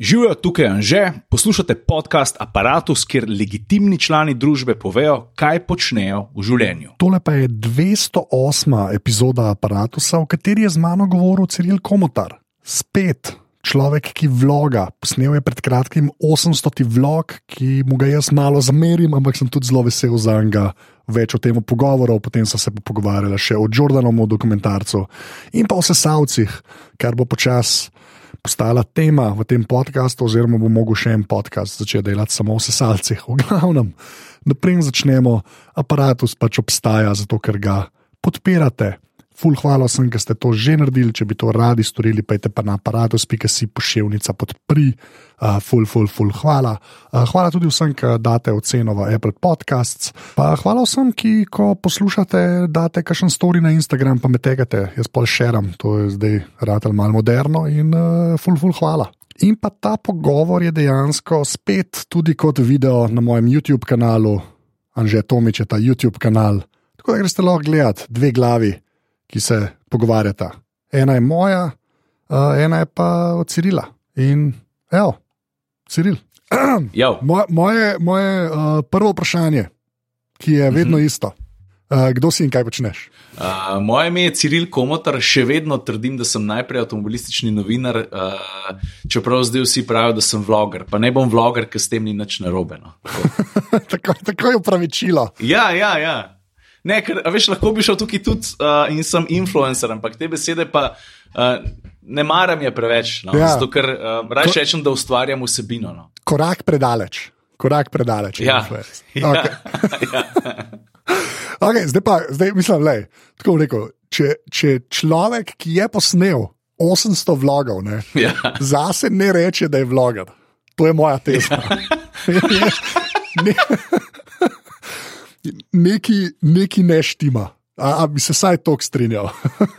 Živijo tukaj Anže, poslušate podcast Apparatus, kjer legitimni člani družbe povejo, kaj počnejo v življenju. Tole pa je 208. epizoda Apparatusa, v kateri je z mano govoril Ciril Komotar. Spet človek, ki vloga. Posnel je pred kratkim 800. vlog, ki mu ga jaz malo zamerim, ampak sem tudi zelo vesel za njega. Več o tem pogovorov, potem so se pogovarjali še o Jordanovu, dokumentarcu in pa o sesalcih, kar bo počasi postala tema v tem podkastu, oziroma bo mogel še en podcast začeti delati samo o sesalcih. V glavnem, naprej začnemo, aparatus pač obstaja, zato ker ga podpirate. Ful, hvala vsem, ki ste to že naredili. Če bi to radi storili, pa je pa na aparatus.si pošiljnica podpri. Ful, ful, ful, hvala. Hvala tudi vsem, ki date oceno v Apple Podcasts. Pa hvala vsem, ki ko poslušate, date kakšen story na Instagram, pa me tegate, jaz pa šeram, to je zdaj ratelj malo moderno in ful, ful, hvala. In pa ta pogovor je dejansko spet tudi kot video na mojem YouTube kanalu, Anže Tomič je ta YouTube kanal. Tako da greste lahko gledati dve glavi ki se pogovarjata. Ena je moja, ena je pa od Cirila. In, evo, Ciril. moje moje, moje uh, prvo vprašanje, ki je vedno uh mhm. -huh. isto. Uh, kdo si in kaj počneš? Uh, moje ime je Ciril Komotar, še vedno trdim, da sem najprej avtomobilistični novinar, uh, čeprav zdaj vsi pravijo, da sem vloger. Pa ne bom vloger, ker s tem ni nič narobe. No. tako, tako je upravičilo. Ja, ja, ja. Ne, ker veš, lahko bi šel tukaj tudi uh, in sem influencer, ampak te besede pa uh, ne maram je preveč. No? Ja. Zato, ker uh, raje rečem, da ustvarjam vsebino. No? Korak predaleč. Korak predaleč. Ja. ja. Okay. ja. okay, zdaj pa, zdaj mislim, le, tako rekel. Če, če človek, ki je posnel 800 vlogov, ne, ja. zase ne reče, da je vloger. To je moja teza. Ja. Neki, neki neštima. A, a bi se vsaj tok strinjal?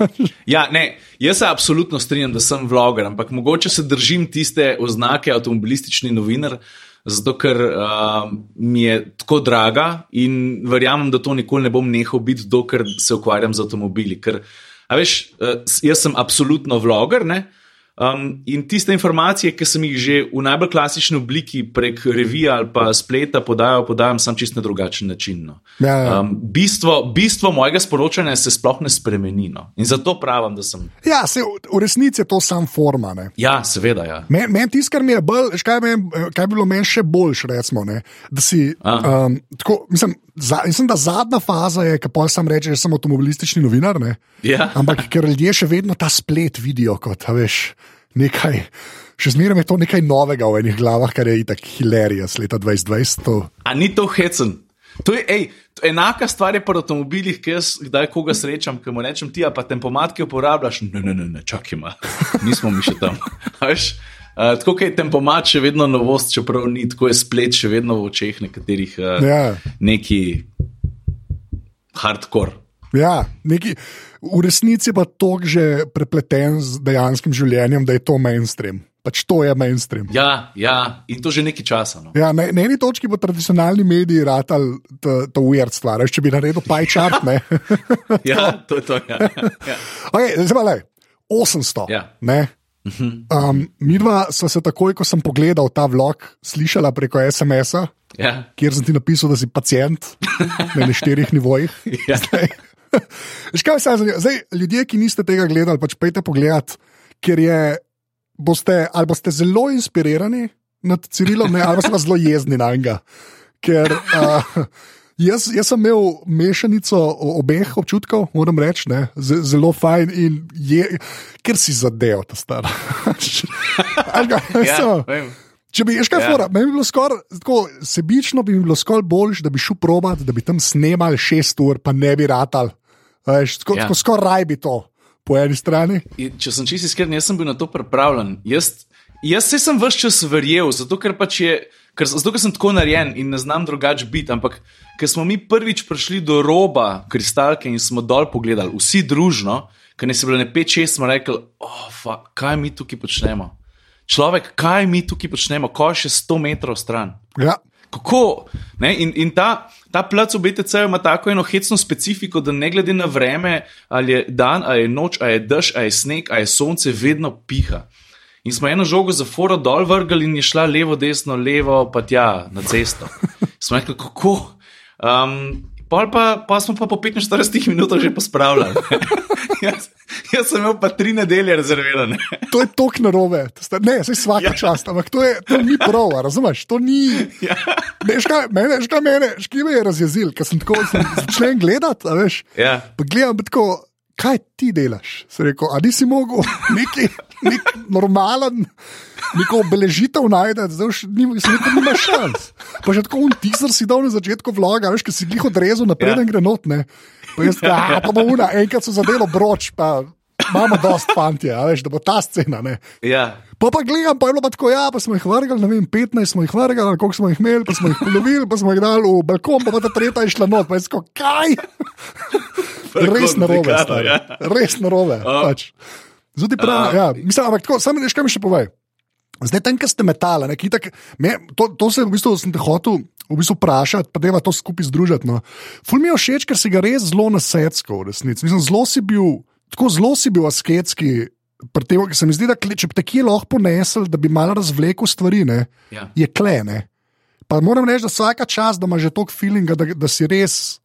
ja, ne, jaz se absolutno strinjam, da sem vloger, ampak mogoče se držim tiste oznake avtomobilistični novinar, zato ker uh, mi je tako draga in verjamem, da to nikoli ne bom nehal biti, dokler se ukvarjam z avtomobili. Ker, veš, uh, jaz sem absolutno vloger. Ne? Um, in tiste informacije, ki sem jih že v najbolj klasični obliki prek revija ali pa spleta podajal, podajam sam čist na drugačen način. No. Ja, ja. Um, bistvo, bistvo mojega sporočanja se sploh ne spremeni. No. In zato pravim, da sem. Ja, se, v resnici je to sam forma. Ne. Ja, seveda. Ja. Meni men tisto, kar mi je bolj, kaj, men, kaj bi bilo meni še boljš, recimo, ne, da si. Um, tako, mislim, za, mislim, da zadnja faza je, ki pa sam reče, da sem avtomobilistični novinar. Ja. Ampak ker ljudje še vedno ta splet vidijo kot, veš nekaj, še zmeraj je to nekaj novega v enih glavah, kar je itak hilarija z leta 2020. A ni to hecen? To je, ej, to enaka stvar je pri avtomobilih, ki jaz kdaj koga srečam, ki mu rečem ti, pa tempomat, ki uporabljaš. Ne, ne, ne, ne čakaj, ima. nismo mi še tam. Veš, uh, tako je tempomat še vedno novost, čeprav ni tako je splet še vedno v očeh nekaterih uh, ja. neki hardcore. Ja, neki, v resnici pa to že prepleten z dejanskim življenjem, da je to mainstream. Pač to je mainstream. Ja, ja, in to že nekaj časa. No. Ja, na, na eni točki bo tradicionalni mediji ratal to weird stvar, če bi naredil paj čart. ja, to je to. Ja. Ja. Okay, zdaj pa le, 800. Ja. Um, mi dva smo se takoj, ko sem pogledal ta vlog, slišala preko SMS-a, ja. kjer sem ti napisal, da si pacijent na štirih nivojih. Ja. Zdaj, ljudje, ki niste tega gledali, pač pejte pogled, ker je, boste, ali boste zelo inspirirani nad Cirilom, ne, ali pa zelo jezni na njega. Ker uh, jaz, jaz sem imel mešanico obeh občutkov, moram reči, ne, zelo fajn in je, ker si zadev ta star. ja, Če bi šel fora, bi bilo skoraj tako sebično, bi bilo skoraj boljš, da bi šel probat, da bi tam snemal šest ur, pa ne bi ratal. Ja. skoraj raj bi to po eni strani. In, če sem čisto iskren, jaz sem bil na to pripravljen. Jaz, jaz se sem vse čas verjel, zato ker, pač je, ker, zato ker sem tako narejen in ne znam drugače biti. Ampak ker smo mi prvič prišli do roba kristalke in smo dol pogledali, vsi družno, ker ne se bilo ne 5-6, smo rekli, oh, fa, kaj mi tukaj počnemo. Človek, kaj mi tukaj počnemo, ko je še 100 metrov stran. Ja. Kako? In, in ta, ta plac v BTC ima tako eno hecno specifiko, da ne glede na vreme, ali je dan, ali je noč, ali je dež, ali je sneg, ali je sonce, vedno piha. In smo eno žogo za foro dol vrgli in je šla levo, desno, levo, pa tja na cesto. Smo rekli, kako. Um, Pol pa, pa smo pa po 45 minutah že pospravljali. jaz, jaz sem imel pa tri nedelje rezervirane. To je tok narobe, ne, se vsaka ja. čast, ampak to, je, to ni prav, razumeš? To ni. Ja. Veš kaj, mene, veš kaj mene, ški me je razjezil, ker sem tako začel gledati, veš. Ja. Pa gledam, pa tako, kaj ti delaš? Se rekel, a nisi mogel neki, nek normalen neko obeležitev najdete, zdaj še ni, nima šans. Pa že tako un teaser si dal na začetku vloga, veš, ki si jih odrezal naprej, da ja. gre not. Ne? Pa jaz, a, pa bo una, enkrat so zadelo broč, pa imamo dost fantje, veš, da bo ta scena. Ja. Pa pa gledam, pa je bilo pa tako, ja, pa smo jih vrgali, ne vem, 15 smo jih vrgali, koliko smo jih imeli, pa smo jih polovili, pa smo jih dali v balkon, pa pa ta tretja je šla not, pa je sko, kaj? Res narobe, ja. res narobe. Oh. Pač. Zdaj pravi, ja, mislim, ampak tako, samo nekaj mi še povej. Zdaj, tam, ki ste metali, ne, tak, me, to, to se v bistvu sem te hotel v bistvu vprašati, pa da ima to skupaj združiti. No. Ful mi je všeč, ker si ga res zelo nasedsko, v resnici. Mislim, zelo si bil, tako zelo si bil asketski. Tem, se mi zdi, da če bi kje lahko ponesel, da bi malo razvlekel stvari, ne, ja. je klene. Pa moram reči, da vsaka čas, da imaš že toliko feelinga, da, da si res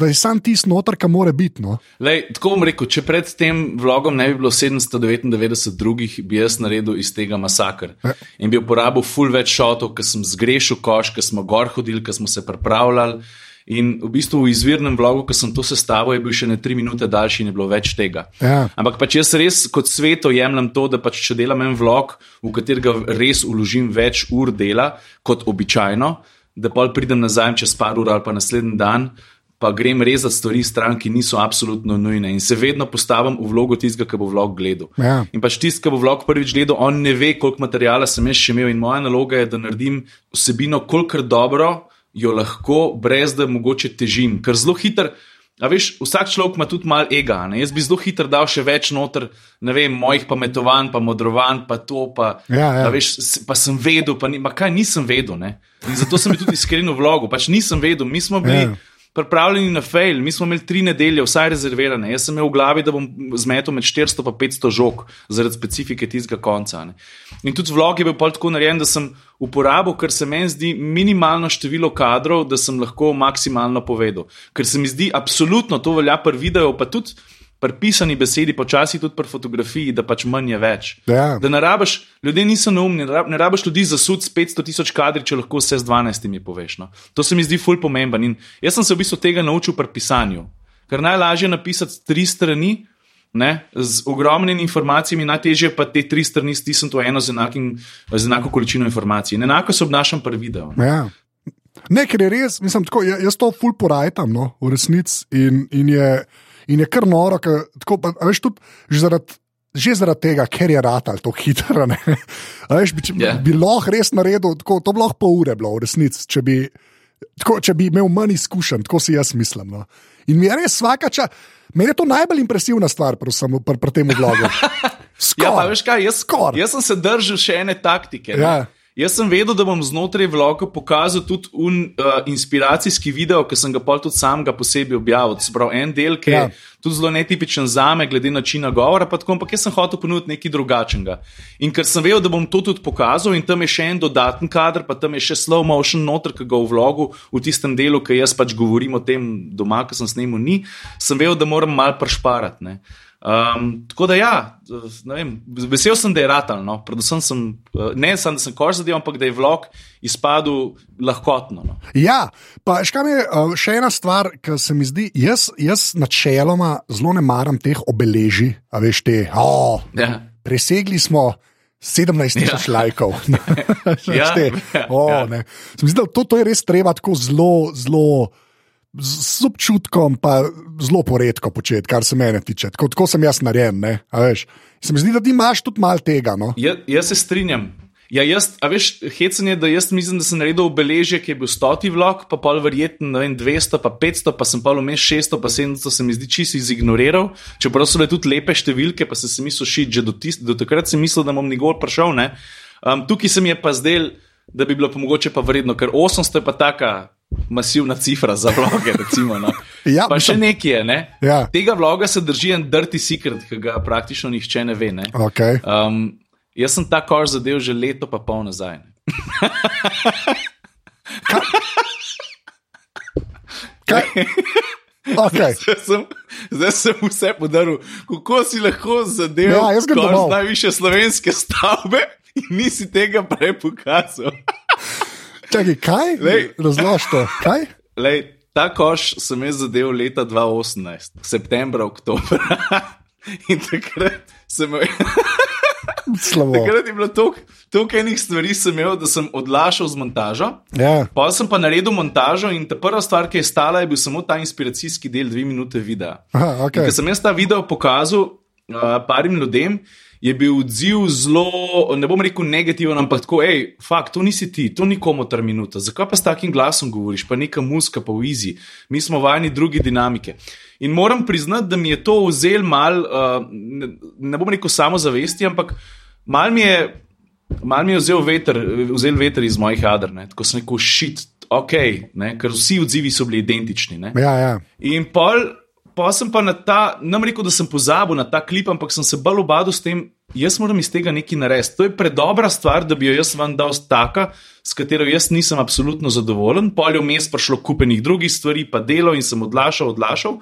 da je sam tisti noter, ki mora biti. No. Lej, tako bom rekel, če pred tem vlogom ne bi bilo 799 drugih, bi jaz naredil iz tega masakr. Ja. In bi uporabil full več šotov, ker sem zgrešil koš, ker smo gor hodili, ker smo se pripravljali. In v bistvu v izvirnem vlogu, ki sem to sestavil, je bil še ne tri minute daljši in je bilo več tega. Ja. Ampak pač jaz res kot sveto jemljem to, da pač če delam en vlog, v katerega res uložim več ur dela kot običajno, da pa pridem nazaj čez par ur ali pa naslednji dan, pa grem rezati stvari stran, ki niso absolutno nujne. In se vedno postavim v vlogo tistega, ki bo vlog gledal. Ja. In pač tisti, ki bo vlog prvič gledal, on ne ve, koliko materijala sem jaz še imel. In moja naloga je, da naredim vsebino, kolikor dobro jo lahko, brez da mogoče težim. Ker zelo hiter. A veš, vsak človek ima tudi malo ega. Ne? Jaz bi zelo hitro dal še več noter, ne vem, mojih pametovanj, pa modrovanj, pa to. Pa, ja, ja. Veš, pa sem vedel, pa, ni, pa kaj nisem vedel. Ne? In zato sem tudi iskren v vlogu. Pač nisem vedel, mi smo bili. Ja pripravljeni na fail. Mi smo imeli tri nedelje, vsaj rezervirane. Jaz sem imel v glavi, da bom zmetel med 400 in 500 žog zaradi specifike tistega konca. Ne. In tudi vlog je bil tako narejen, da sem uporabil, ker se meni zdi minimalno število kadrov, da sem lahko maksimalno povedal. Ker se mi zdi absolutno, to velja pri videu, pa tudi pri pisani besedi, počasi tudi pri fotografiji, da pač manj je več. Ja. Da ne rabiš, ljudje niso neumni, ne rabiš ljudi za sud s 500 tisoč kadri, če lahko vse z 12 poveš. No. To se mi zdi ful pomemben. In jaz sem se v bistvu tega naučil pri pisanju. Ker najlažje je napisati tri strani. Ne, z ogromnimi informacijami, najtežje pa te tri strani stisniti v eno z, enakim, z enako količino informacij. In enako se obnašam pri videu. Ja. Ne, ker je res, mislim, tako, jaz to ful porajtam, no, v resnici. In, in je. In je kar noro, ker, tako, pa, veš, tudi že zaradi, že zaradi tega, ker je rad ali to hitro. Veš, bi, yeah. bi lahko res naredil, tako, to bi lahko pol ure bilo, v resnici, če bi, tako, če bi imel manj izkušenj, tako si jaz mislim. No. In mi je res vsaka čas, meni je to najbolj impresivna stvar, predvsem pri, pri tem vlogu. Ja, pa veš kaj, jaz, jaz sem se držal še ene taktike. Ja. Jaz sem vedel, da bom znotraj vloga pokazal tudi un, uh, inspiracijski video, ki sem ga pa tudi sam ga posebej objavil. Sprav, en del, ki ja. je tudi zelo netipičen za me, glede načina govora, pa tako, ampak jaz sem hotel ponuditi nekaj drugačnega. In ker sem vedel, da bom to tudi pokazal, in tam je še en dodaten kader, pa tam je še slow motion noter, ki ga v vlogu, v tistem delu, ki jaz pač govorim o tem doma, ki sem snimal, ni, sem vedel, da moram mal pršparati. Um, tako da, ja, vem, vesel sem, da je ratal. No. Predvsem sem, eh, ne samo, da sem koš zadeval, ampak da je vlog izpadel lahkotno. No. Ja, pa še, je, eh, še ena stvar, ki se mi zdi, jaz, jaz načeloma zelo ne maram teh obeležij, a veš te. Oh, ja. Presegli smo. 17 tisoč ja. lajkov. ja, oh, ja. Mislim, da to, to je res treba tako zelo, zelo z občutkom, pa zelo poredko početi, kar se mene tiče. Tako, tako sem jaz narejen. Se mi zdi, da ti imaš tudi malo tega. No? Ja, jaz se strinjam. Ja, jaz, a veš, hecen je, da jaz mislim, da sem naredil obeležje, ki je bil stoti vlog, pa pol verjetno, ne vem, 200, pa 500, pa sem pa vmes 600, pa 700, se mi zdi čisto izignoriral. Čeprav so bile tudi lepe številke, pa sem se mislil šiti, že do, tist, do takrat sem mislil, da bom nikoli prišel. Um, tukaj se mi je pa zdel, da bi bilo pa mogoče pa vredno, ker 800 je pa taka masivna cifra za vloge. Recimo, no. ja, pa še nekaj je. Ne? Ja. Tega vloga se drži en dirty secret, ki ga praktično nihče ne ve. Ne? Okay. Um, Jaz sem ta koš zadev že leto pa pol nazaj. ne. Kaj? Okay. Zdaj sem, zdaj sem vse podaril, kako si lahko zadev Ja, najviše slovenske stavbe in nisi tega prej pokazal. Čakaj, kaj? Razloži to. Kaj? Lej, ta koš sem jaz zadev leta 2018, septembra, oktobra. In takrat sem, Slabo. takrat je bilo toliko enih stvari, sem imel, da sem odlašal z montažo. Ja. Pa sem pa naredil montažo in ta prva stvar, ki je stala, je bil samo ta inspiracijski del, dve minute videa. Aha, okay. Ker sem jaz ta video pokazal uh, parim ljudem, je bil odziv zelo, ne bom rekel negativen, ampak tako, hej, fakt, to nisi ti, to ni komotar minuta. Zakaj pa s takim glasom govoriš, pa neka muska, pa v izi, mi smo vajeni druge dinamike. In moram priznati, da mi je to vzel mal, uh, ne, ne bom rekel samozavesti, ampak mal mi je. Mal mi je vzel veter, vzel veter iz mojih jader, ne? tako sem rekel, šit, ok, ne? ker vsi odzivi so bili identični. Ne? Ja, ja. In pol, pol sem pa na ta, ne rekel, da sem pozabil na ta klip, ampak sem se bolj obadal s tem, jaz moram iz tega nekaj narediti. To je predobra stvar, da bi jo jaz vam dal taka, s katero jaz nisem absolutno zadovoljen. Pol je vmes prišlo kupenih drugih stvari, pa delo in sem odlašal, odlašal.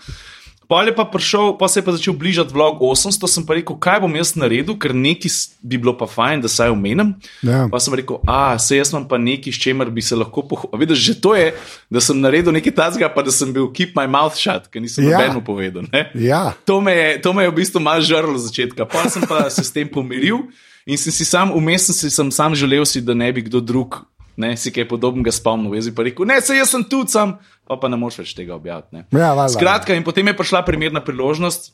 Pol je pa prišel, pa se je pa začel bližati vlog 800, sem pa rekel, kaj bom jaz naredil, ker nekaj s- bi bilo pa fajn, da saj omenim. Ja. Pa sem rekel, a se jaz imam pa nekaj, s čemer bi se lahko pohvalil. Vidiš, že to je, da sem naredil nekaj tazga, pa da sem bil keep my mouth shut, ker nisem Ja. nobeno povedal. Ne? ja. To me, je, to me je v bistvu malo žrlo začetka. Pa sem pa se s tem pomiril in sem si sam, vmes sem si sem sam želel, si, da ne bi kdo drug ne, si kaj podobnega spomnil. Jaz bi pa rekel, ne, se jaz sem tu sam, pa, pa ne moreš več tega objaviti. ne. Ja, valjda. Skratka, in potem je prišla primerna priložnost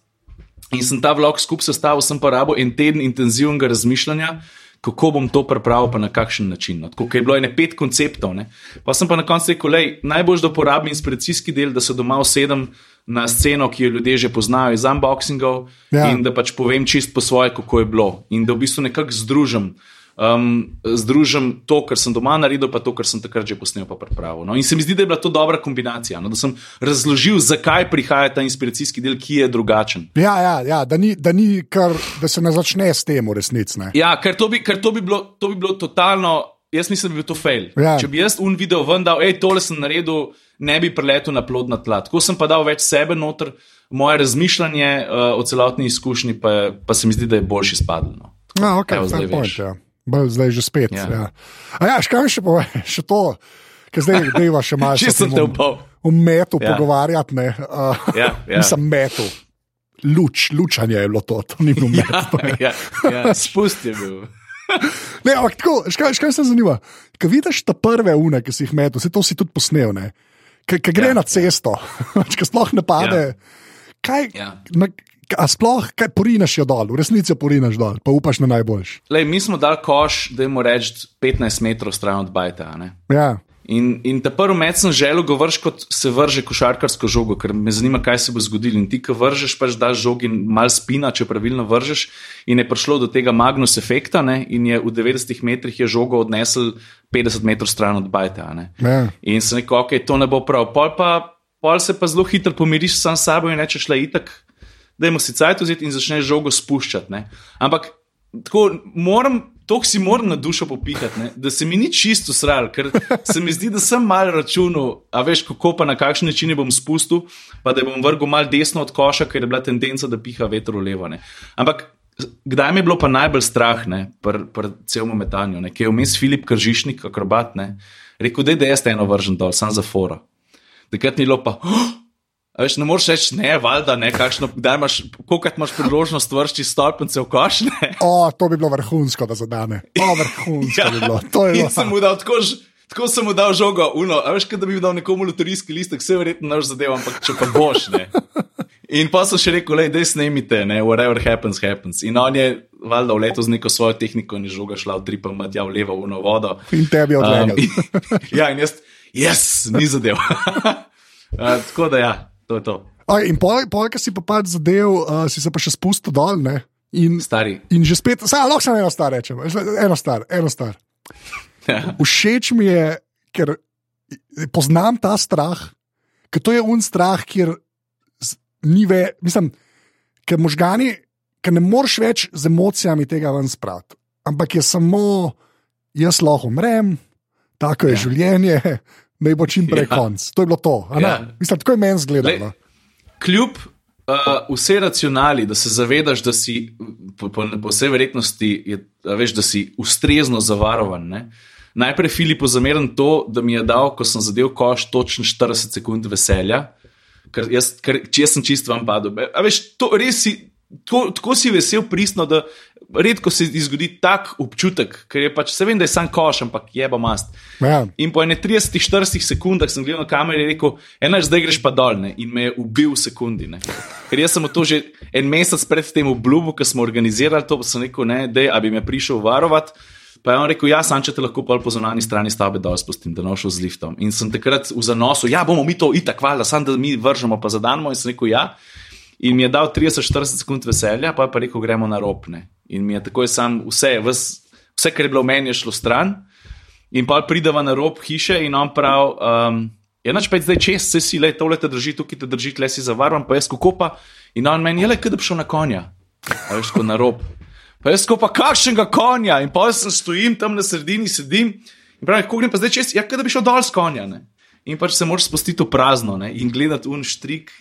in sem ta vlog skupaj sestavil, sem pa rabo en teden intenzivnega razmišljanja. Kako bom to pripravil, pa na kakšen način. No, tako, je bilo ene pet konceptov. Ne. Pa sem pa na koncu rekel, lej, najbolj, da uporabim inspiracijski del, da se doma usedem na sceno, ki jo ljudje že poznajo iz unboxingov, Ja. in da pač povem čist po svoje, kako je bilo. In da v bistvu nekako združim. Um, združim to, kar sem doma naredil, pa to, kar sem takrat že posnel, pa pripravil. No, in se mi zdi, da je bila to dobra kombinacija. No, da sem razložil, zakaj prihaja ta inspiracijski del, ki je drugačen. Ja, ja, ja da, ni, da, ni kar, da se ne začne s tem, resnici. Ja, ker to bi, ker to bi, bilo, to bi bilo totalno. Jaz mislim, da bi bil to fail. Ja. Če bi jaz un video vendal, hej, tole sem naredil, ne bi preletel na plodna tla. Tako sem pa dal več sebe noter, moje razmišljanje uh, o celotni izkušnji, pa, pa se mi zdi, da je boljši spadlo. Ja, ok, Evo, zdaj point. Ja. Bolj zdaj že spet. Ja. Ja. Ja. A ja, škaj mi še pove, še to, ker zdaj deva še malo. Če sem te upal. V metu ja. Ja. pogovarjati, ne. Uh, Ja, ja. Nisem metu. Luč, lučanje je bilo to, to ni bilo met. Ja, ja, ja, spust je bil. Ne, ampak tako, škaj, škaj se zanima. Ko vidiš te prve une, ki si jih metal, vse to si tudi posnel, ne? Ki gre ja, Ja, na cesto, ki sploh ne pade. Ja. Kaj, Ja. na, a sploh kaj porinaš jo dol, v resnici jo porinaš dol, pa upaš na najboljši. Mi smo dal koš, da jim reči 15 metrov stran od bajta. Ja. In, in ta prvi met sem želel, ga vrš kot se vrže košarkarsko žogo, ker me zanima, kaj se bo zgodilo. In ti, ki vržeš, pač daš žogi mal spina, če pravilno vržeš. In je prišlo do tega Magnus efekta, ne? in je v 90 metrih je žogo odnesel 50 metrov stran od bajta. Ja. In sem rekel, ok, to ne bo prav. Pol, pa, pol se pa zelo hitro pomiriš sam s sabo in rečeš, le itak, da si cajt vzeti in začneš žogo spuščati. Ne? Ampak tako moram. To si moram na dušo popihati, ne? da se mi ni čisto sral, ker se mi zdi, da sem mal računal, a veš, kako pa na kakšen način bom spustil, pa da bom vrgel mal desno od koša, ker je bila tendenca, da piha veter v levo. Ne? Ampak kdaj mi je bilo pa najbolj strah, pri pr celem metanju, ne? ki je vmes Filip Kržišnik, akrobat, ne? rekel, da je jaz eno vržen dol, sam za fora. Takrat ni bilo pa. "Oh!" Veš, ne moreš reči, ne, valjda, ne, kakšno, kdaj imaš, koliko imaš priložnost vršči stolpence v koš, ne. O, to bi bilo vrhunsko, da zadane. O, vrhunsko ja. bi bilo. To je bilo. sem mu dal tako, tako sem mu dal žogo, uno, a veš, da bi dal nekomu loterijski listek, vse verjetno naš zadev, ampak če pa boš, ne. In pa sem še rekel, da snemite, ne, whatever happens, happens. In on je, valjda, vletel z neko svojo tehniko in je žoga šla v tripa, matja v levo, uno vodo. In tebi odlegal. in, ja, in jaz, jaz, ni zadev. uh, tako da ja, to je to. O, in pol, pol ki si pa pač zadev, uh, si se pa še spustil dol. Ne? In, Stari. in že spet, saj, lahko samo eno star rečem, eno star, eno star. Ja. Všeč mi je, ker poznam ta strah, ker to je un strah, kjer ni več, mislim, ker možgani, ker ne moreš več z emocijami tega ven spraviti. ampak je samo, jaz lahko umrem, tako je ja. življenje, naj bo čim prej Ja. konc. To je bilo to. Ja. Mislim, tako je meni zgledalo. Kljub uh, vsej racionali, da se zavedaš, da si po, po, po vsej verjetnosti, je, veš, da si ustrezno zavarovan. Ne? Najprej Filipu zameram to, da mi je dal, ko sem zadev koš, točno 40 sekund veselja, ker jaz, ker, če jaz sem čist vam padel. A veš, to res si. Tako, tako si vesel, pristno, da redko se zgodi tak občutek, ker je pač, se vem, da je sam koš, ampak je pa mast. Ja. In po 30-40 sekundah sem gledal na kamero in rekel, enač zdaj greš pa dol ne? in me je ubil v sekundi. Ne? Ker jaz sem to že en mesec predtem obljubil, ko smo organizirali to, pa sem rekel, ne, da bi me prišel varovati. Pa je on rekel, ja, sam če te lahko pol po zunanji strani stavbe dol spustim, da nošel z liftom. In sem takrat v zanosu, ja, bomo mi to itak valjda, sam da mi vržemo pa zadanemo. In sem rekel, ja. In mi je dal 30-40 sekund veselja, pa je pa rekel, gremo na ropne. In mi je takoj sam vse, vse, vse kar je bilo v meni, je šlo stran. In pa prideva na rob hiše in on pravi, um, enač pa je zdaj čez, se si le, tole te drži, tukaj te drži, tle si zavarovan, pa jaz kako pa. In on meni je le, da bi šel na konja, a veš, kot na rob. Pa jaz kako pa kakšnega konja in pa sem stojim tam na sredini, sedim in pravim, kako grem pa zdaj čez, ja, da bi šel dol s konja. Ne? In pač se moraš spustiti v prazno ne? in gledati un štrik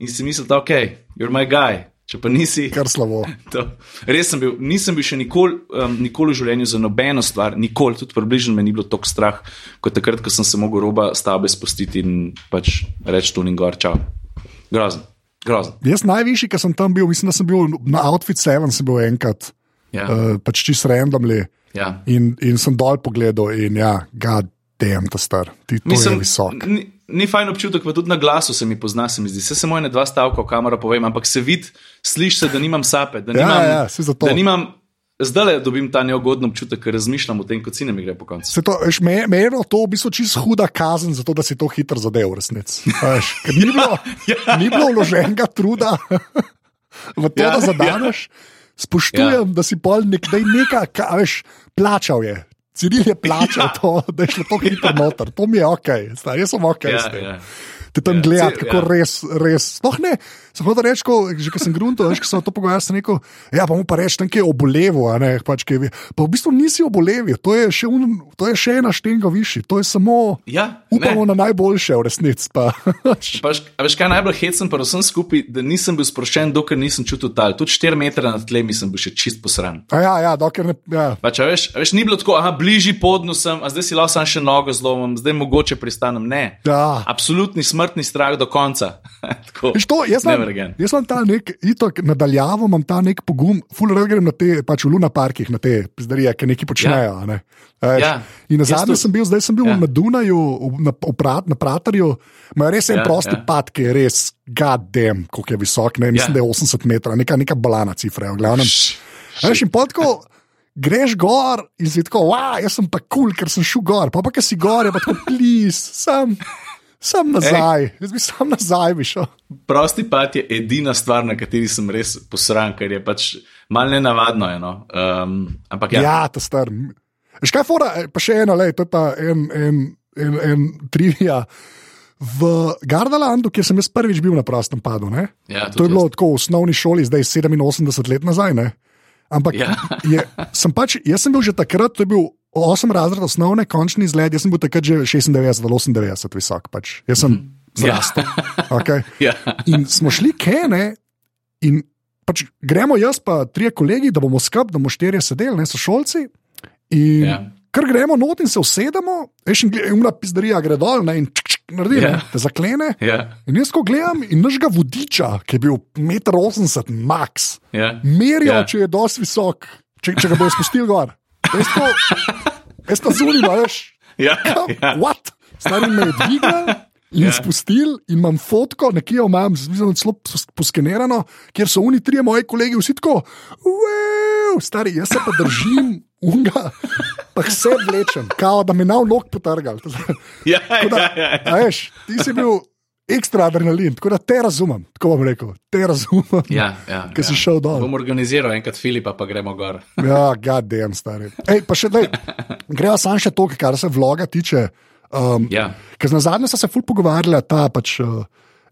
in si misliti, ok, you're my guy. Če pa nisi, Kar slabo. To. Res sem bil, nisem bil še nikoli, um, nikoli v življenju za nobeno stvar, nikoli, tudi približno me ni bilo tako strah, kot takrat, ko sem se mogel roba stavbe spustiti in pač reči tu in gor, čau. Grozen, grozen. Jaz najvišji, ki sem tam bil, mislim, da sem bil na Outfit 7, sem bil enkrat, Ja, uh, pač čist randomly. ja. In, in sem dol pogledal in ja, god damn, ta star, ti to Mislim, je visok. Ni, ni fajn občutek, pa tudi na glasu se mi pozna, se mi zdi. Se moje ne dva stavka v kamero povem, ampak se vidi, slišiš se, da nimam sape, da Ja, nimam, ja, zato. da nimam zdaj le dobim ta neugoden občutek, ker razmišljam o tem, kot si ne mi gre po koncu. Se to, veš, me, me je to v bistvu čisto huda kazen, zato da si to hitro zadev, resnici. Ni bilo, Ja. ni bilo vloženega truda v to, Ja, da zadaneš. Spoštujem, da si pol nekdaj nekaj, ka- veš, plačal je. Ciril je plačal Ja. to, da je šlo to hitro noter. To mi je ok, star, jaz sem ok. Ja, ja. Te tam Ja, ja, gledati, kako ja. ja. res, res. Sploh ne, sem hotel reči, ko, že ko sem grunto, veš, ko sem to pogovarjal, sem rekel, ja, pa mu pa reči, nekaj je obolevo, a ne, pač, kaj, pa v bistvu nisi oboleval, to je še, un, to je še ena štenga višji, to je samo, Ja, upamo ne. na najboljše, v resnici pa. Pa, veš- a veš, kaj najbolj hecen, pa vsem skupaj, da nisem bil sproščen, dokler nisem čutil tal. Tudi 4 metre nad tlem sem bil še čist posran. A ja, ja, dokler ne, ja. Pač, a veš, a veš, ni bilo tako, aha, bližji podnosem, a zdaj si lahko sam še nogo zlomim, zdaj mogoče pristanem. Ne. Ja. Absolutni smrtni strah do konca. Tako, to, jaz imam, jaz imam ta nek, itok, nadaljavo imam ta nek pogum, full rad grem na te, pač v Luna parkih, na te pizdarije, ki nekaj počnejo. a Ne. A veš. Ja. In na tudi. sem bil, zdaj sem bil Ja. ja. na Dunaju, na, prat, na Pratarju, imajo res en Ja, ja, prosti ja. ja. pad, ki je res, goddamn, koliko je visok, ne, mislim, Ja. ja. da je 80 metrov, neka, neka balana cifra, v glavnem. Š- A Veš, in potko. Greš gor in si tako, wow, jaz sem pa kul, cool, ker sem šel gor. Pa pa, ker si gor, je pa tako, plis, sam, sam nazaj. Jaz bi sam nazaj bi šel. Prosti pad je edina stvar, na kateri sem res posran, ker je pač malo nenavadno. je, No? Um, ampak ja, Ja, ta star. Veš kaj, fora, E, pa še eno, lej, to je pa en, en, en, en trivia. V Gardalandu, kjer sem jaz prvič bil na prostem padu, ne? Ja, to je bilo tako v osnovni šoli, zdaj 87 let nazaj. Ne? Ampak Ja. je, sem pač, jaz sem bil že takrat, to je bil 8 razred osnovne, končni izgled, jaz sem bil takrat že 96 ali 98 visok. Pač. Jaz sem Ja. zrastel. Okay. ja. In smo šli kene, in pač gremo jaz, pa trije kolegi, da bomo skupaj, da bomo štirje sedeli, ne so šolci. In Ja. ja. kar gremo not in se usedemo, veš, in una pizdarija gre dol ne, in čk, čk, naredi, Ja. ja. te zaklene. Ja, In jaz ko gledam, in našega vodiča, ki je bil 1,80 m, max, ja. merijo, ja. če je dosti visok, če, če ga bojo spustili gor. Jaz to, jaz to zunima, veš. ja, ja. What? Stari me je dvignil in Ja. spustil, in imam fotko, nekje jo imam, celo pos- poskenirano, kjer so oni trije moji kolegi, vsi tako, wow, stari, jaz se pa držim unga, pa vse vlečem, kao da mi na vlog potrgal. ja, da, ja, ja, ja. veš, ti si bil ekstra adrenalin, tako da te razumem, tako bom rekel, te razumem. ja, ja, Ki si ja. šel dol. Bom organiziral enkrat Filipa, pa gremo gor. Ja, gadem, stari. Ej, pa še daj, greva sam še to, kar se vloga tiče. Um, Ja. Ker na zadnje so se ful pogovarjali, ta pač uh,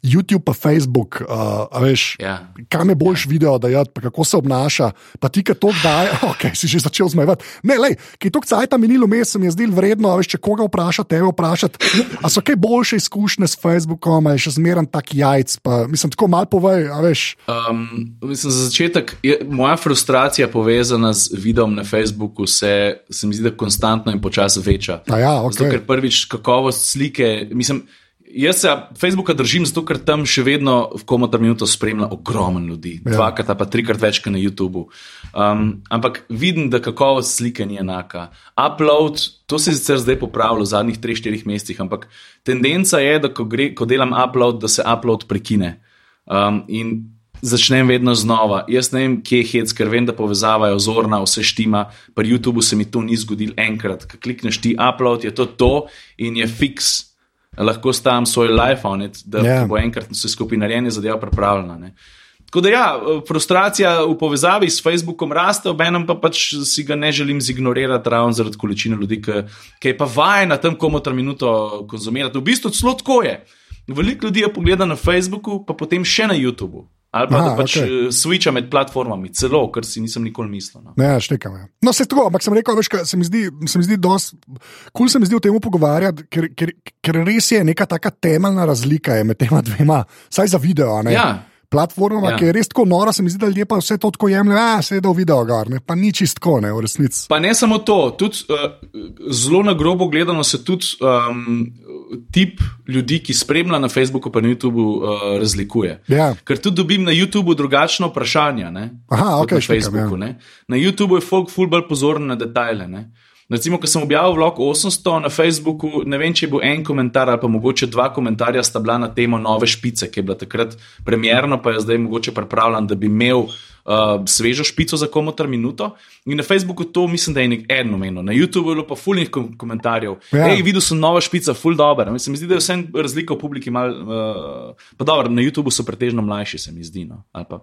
YouTube, pa Facebook, uh, veš, Ja. kam je boljš video, da je, kako se obnaša, pa ti, ki to daje, ok, si že začel zmajevati. Ne, lej, ki to cajta minilo mesec, se mi je zdelo vredno, veš, če koga vprašati, tebe vprašati. A so kaj boljše izkušnje s Facebookom, ali še zmeren tak jajc, pa mislim, tako malo povej, a veš. Um, mislim, za začetek, je, moja frustracija povezana z videom na Facebooku se, se mi zdi, da konstantno in počasi veča. A ja, Zato, ok. ker prvič kakovost slike. Mislim, jaz se Facebooka držim, zato ker tam še vedno v komotar minuto spremlja ogromno ljudi, Ja. dvakrat pa trikrat več kot na YouTubu. Um, ampak vidim, da kakovost slike ni enaka. Upload, to se je sicer zdaj popravilo v zadnjih 3-4 mesecih, ampak tendenca je, da ko, gre, ko delam upload, da se upload prekine. Um, in začnem vedno znova. Jaz ne vem, kje je hec, ker vem, da povezavajo zorna, vse štima. Pri YouTubu se mi to ni zgodilo enkrat. Ko klikneš ti upload, je to to in je fiks. Lahko stavim svoj life on it, da Ja. yeah. bo enkrat vse skupaj narejeno, zadeva pripravljena. Ne. Tako da ja, frustracija v povezavi s Facebookom raste, obenem pa pač si ga ne želim zignorirati ravno zaradi količine ljudi, ki, ki je pa vajen na tem komotar minuto konzumirati. V bistvu celo tako je. Veliko ljudi je pogleda na Facebooku, pa potem še na YouTubu. Ali pa Aha, da pač okay. switcha med platformami, celo, kar si nisem nikoli mislil. No. Ne, štekam. Ja. No, se tako, ampak sem rekel, veš, kaj, se mi zdi, se mi zdi dosti, kul se mi zdi o tem pogovarjati, ker, ker, ker res je neka taka temeljna razlika med tema dvema, saj za video. ne. Ja. Platforma, ja. Ja. ki je res tako nora, se mi zdi, da ljudje pa vse to tako jemljejo, a se je dal video gor, ne? pa ni čistko, ne, v resnici. Pa ne samo to, tudi uh, zelo na grobo gledano se tudi um, tip ljudi, ki spremlja na Facebooku in na YouTubu, uh, razlikuje. Ja. Ker tudi dobim na YouTubu drugačna vprašanja. Ne, Aha, okej, na štekam, Facebooku. ja. Ne. Na YouTubu je folk ful bolj pozoren na detajle. Ne. Recimo, ko sem objavil vlog 800 na Facebooku, ne vem, če je bil en komentar ali pa mogoče dva komentarja sta bila na temo nove špice, ki je bila takrat premjerna, pa je zdaj mogoče pripravljen, da bi imel uh, svežo špico za komotar minuto. In na Facebooku to mislim, da je nek en omenil. Na YouTubu je bilo pa fulnih kom komentarjev. Ja. Hej, videl sem nova špica, full dobro. Mislim, mi zdi, da je vse razlika v publiki mal. Uh, pa dobro, na YouTubu so pretežno mlajši, se mi zdi. No. Ali Pa,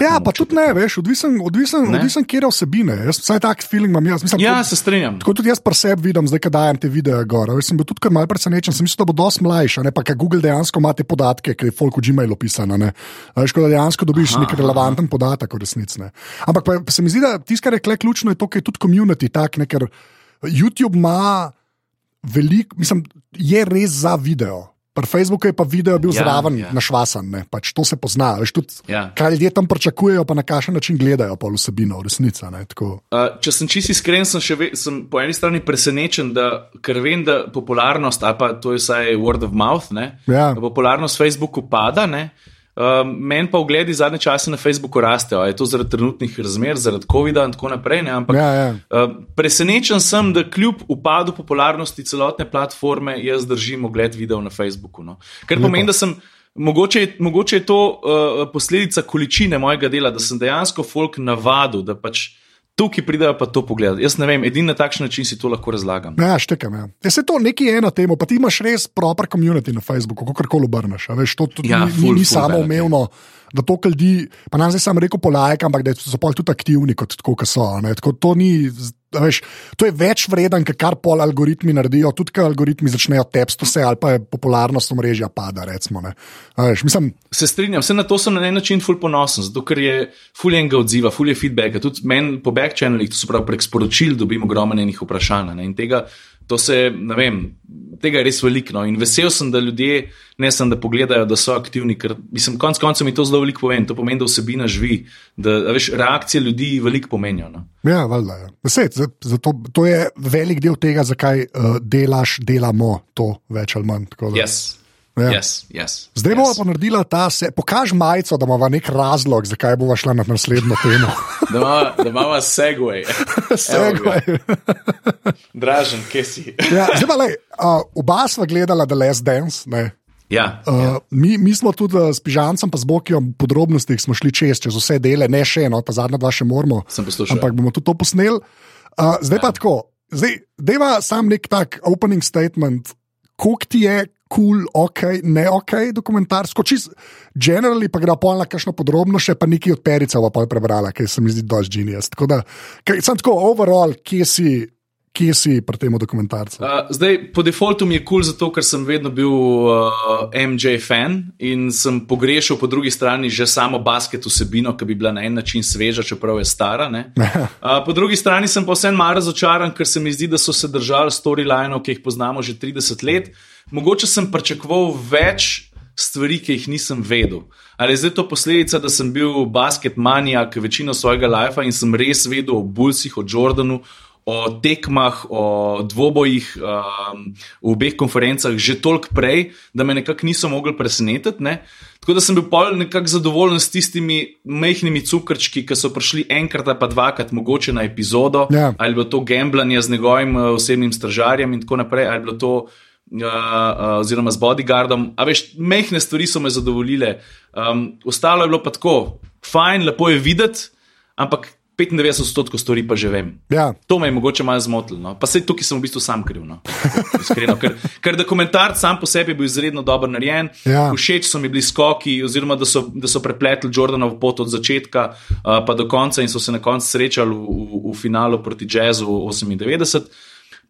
Ja, pa tudi ne, veš, odvisen, odvisen, Ne? odvisen kje je vsebine. Jaz vsaj tak feeling imam jaz. Mislim, Ja, tako- se strinjam. Tako tudi jaz pri sebi vidim, zdaj, ko dajem te videe gor. Jaz sem bil tudi kar malce presenečen, sem mislil, da bo dosti mlajša, ne pa ker Google dejansko ima te podatke, ki je folk v Gmailu pisano. Veš, da dejansko dobiš nek relevanten podatek v resnici. Ampak pa, pa se mi zdi, da tisto, kar je kle ključno, je to, ker je tudi community tak, ne, ker YouTube ima veliko, mislim, je res za video. Pri Facebooku je pa video bil ja, zraven ja. našvasan, ne, pač to se pozna. Veš, tudi, Ja. Kaj ljudje tam pričakujejo, pa na kakšen način gledajo pa vsebino, v resnici. ne, tako. Uh, če sem čisto iskren, sem, ve, sem po eni strani presenečen, da, ker vem, da popularnost, ali pa to je vsaj word of mouth, ne, Ja. popularnost Facebooku pada. Ne, uh, Meni pa ogledi zadnje čase na Facebooku rastejo, je to zaradi trenutnih razmer, zaradi COVID-a in tako naprej. Ne, ampak Ja, ja. uh, presenečen sem, da kljub upadu popularnosti celotne platforme jaz držim ogled videov na Facebooku. No. Ker pomeni, da sem. Mogoče, je- mogoče je to uh, posledica količine mojega dela, da sem dejansko folk navadil, da pač tukaj pridejo pa to pogledati. Jaz ne vem, edini na takšen način si to lahko razlagam. Ja, štekam. Ja. Ja, se to nekaj je na temo, pa ti imaš res proper community na Facebooku, kako koli obrneš. Veš, to tudi Ja, ni, ful, ni, ful samo velik, umevno, da to kar ljudi, pa nam zdaj sam rekel polajk, ampak da so pol tudi aktivni, kot tako, kot so. ne. Tako, to, ni, veš, to je več vreden, kot kar pol algoritmi naredijo, tudi kar algoritmi začnejo tepsti vse, ali pa je popularnost omrežja pada. Recimo, veš, mislim, Se strinjam, vse na to sem na en način ful ponosen, zato ker je ful enega odziva, ful je feedbacka. Tudi meni po back channelih, to se pravi prek sporočil, dobim ogromno enih vprašanj. Ne? In tega, to se, ne vem, tega je res veliko. No? In vesel sem, da ljudje ne samo da pogledajo, da so aktivni, ker mislim, konec koncev mi to zelo veliko pomeni. To pomeni, da vsebina živi, da veš, reakcije ljudi veliko pomenijo. No? Ja, valjda, ja. Vse, zato, to je velik del tega, zakaj uh, delaš, delamo to več ali manj. Yes. Ja. Yes, yes, Zdaj yes. bomo pa naredili ta se. Pokaž majico, da imamo nek razlog, zakaj bomo šli na naslednjo temo. Da imamo- Da imamo segway. Segway. Dražen, kje si? ja, zdaj pa, lej, uh, oba sva gledala The Last Dance. Ne? ja, Uh, mi, mi smo tudi uh, s Pižancem, pa z Bokijem, v podrobnostih smo šli čez, čez vse dele, ne še eno, ta zadnja dva še moramo. Ampak bomo tudi to posneli. Uh, zdaj ja. pa tako, zdaj deva sam nek tak opening statement, koliko ti je. Kul, cool, ok, ne ok, dokumentarsko, čist, generally pa gre pol na kakšno podrobno, še pa nekaj od perice, pa pol prebrala, ker se mi zdi dosti genijast. Tako da, kaj, sem tako, overall, kje si, kje si pri tem dokumentarcu? Uh, zdaj, po defaultu mi je kul, cool zato ker sem vedno bil uh, MJ fan in sem pogrešal po drugi strani že samo basket vsebino, ki bi bila na en način sveža, čeprav je stara. uh, po drugi strani sem pa vseeno malo razočaran, ker se mi zdi, da so se držali storylinov, ki jih poznamo že 30 let. Mogoče sem pričakoval več stvari, ki jih nisem vedel. Ali je zdaj to posledica, da sem bil basket manijak večino svojega life in sem res vedel o Bulsih, o Jordanu, o tekmah, o dvobojih um, v obeh konferencah že toliko prej, da me nekako niso mogli presenetiti. Ne? Tako da sem bil pol nekako zadovoljen s tistimi majhnimi cukrčki, ki so prišli enkrat ali pa dvakrat, mogoče na epizodo, Ja. ali bilo to gambljanje z njegovim uh, osebnim stražarjem in tako naprej, ali bilo to. Uh, uh, oziroma, z bodyguardom, a veš, mehke stvari so me zadovoljile. Um, ostalo je bilo pa tako, fajn, lepo je videti, ampak 95% stvari pa že vem. Ja. To me je mogoče malo zmotilo. No. Pa se tukaj sem v bistvu sam kriv. No. Iskreno, ker, ker dokumentarc sam po sebi je bil izredno dobro narejen. Ja. Všeč so mi bili skoki, oziroma da so, da so prepletli Jordanov pot od začetka uh, pa do konca in so se na koncu srečali v, v, v finalu proti Jazzu 98.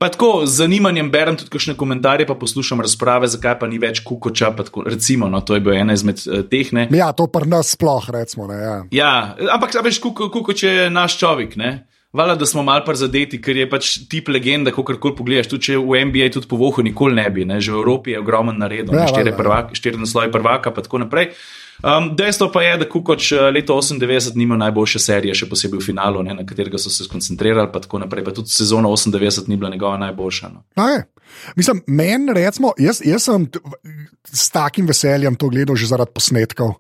Pa tako z zanimanjem berem tudi kakšne komentarje, pa poslušam razprave, zakaj pa ni več kukoča. Tako, recimo, no, to je bil ena izmed uh, teh. Ne. ja, to pa nas sploh, recimo. Ne, ja. Ja, ampak veš, Kuko- Kukoč je naš človek. Ne? Vala, da smo mal prizadeti, ker je pač tip legenda, kako kar pogledaš. Tudi če v NBA tudi po vohu nikoli ne bi, ne? že v Evropi je ogromen naredil, Ja, ja, štiri, valjda, prvak, štiri nasloje prvaka, pa tako naprej. Um, dejstvo pa je, da Kukoč eh, leto 98 nima najboljše serije, še posebej v finalu, ne, na katerega so se skoncentrirali, pa tako naprej. Pa tudi sezona 98 ni bila njegova najboljša. No. Okay. Mislim, meni, recimo, jaz, jaz sem s takim veseljem to gledal že zaradi posnetkov.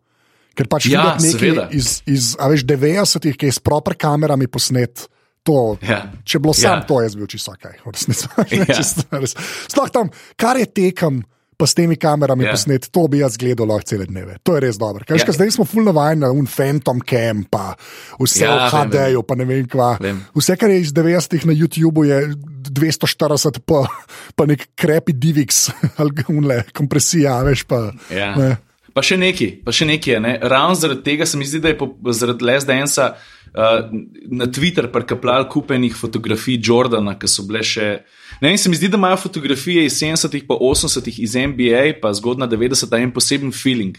Ker pač Ja, videti nekaj seveda. iz, iz a veš, 90-ih, ki je s proper kamerami posnet. To, Ja. Če bilo samo Ja. to, jaz bi bil čisto kaj. Ja. Sploh tam, kar je tekem. Pa s temi kamerami Ja. yeah. posnet, to bi jaz gledal lahko cele dneve. To je res dobro. Kaj, Ja. yeah. Zdaj smo full navajeni na un Phantom Cam, pa vse Ja, ja, v HD-ju, pa ne vem kva. Vem. Vse, kar je iz 90-ih na YouTubu, je 240, pa, pa nek krepi Divix, ali unle, kompresija, veš pa. Ja. ne. Pa še nekaj, pa še nekaj je. Ne? Ravno zaradi tega se mi zdi, da je po, zaradi Les Dansa uh, na Twitter prekapljal kupenih fotografij Jordana, ki so bile še. Ne vem, se mi zdi, da imajo fotografije iz 70-ih, pa 80-ih iz NBA, pa zgodna 90-ta en poseben feeling.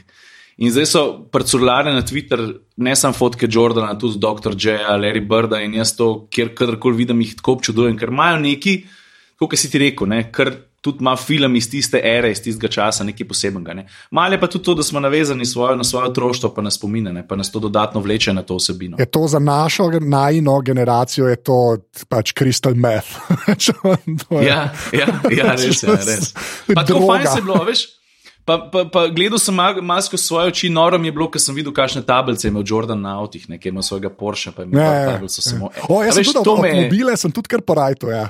In zdaj so parcurlare na Twitter, ne samo fotke Jordana, tudi Dr. J.A., Larry Birda in jaz to, kjer kadarkoli vidim, jih tako občudujem, ker imajo neki, kot si ti rekel, ne, kar tudi ima film iz tiste ere, iz tistega časa, nekaj posebenega. Ne. Malo je pa tudi to, da smo navezani svojo, na svoje otroštvo, pa nas spomine, ne, pa nas to dodatno vleče na to osebino. Je to za našo najino generacijo, je to pač crystal meth. To je- Ja, ja, ja res je. Res. Pa Droga. fajn se je bilo, veš. Pa, pa, pa gledal sem mal- skozi svoje oči, noro mi je bilo, ker sem videl, kakšne tablice je imel Jordan na avtih, nekaj ima svojega Porsche, pa ima Ja, ja, ja, tablico samo. O, jaz sem veš, tudi to me je- avtomobile, sem tudi kar porajto. Ja.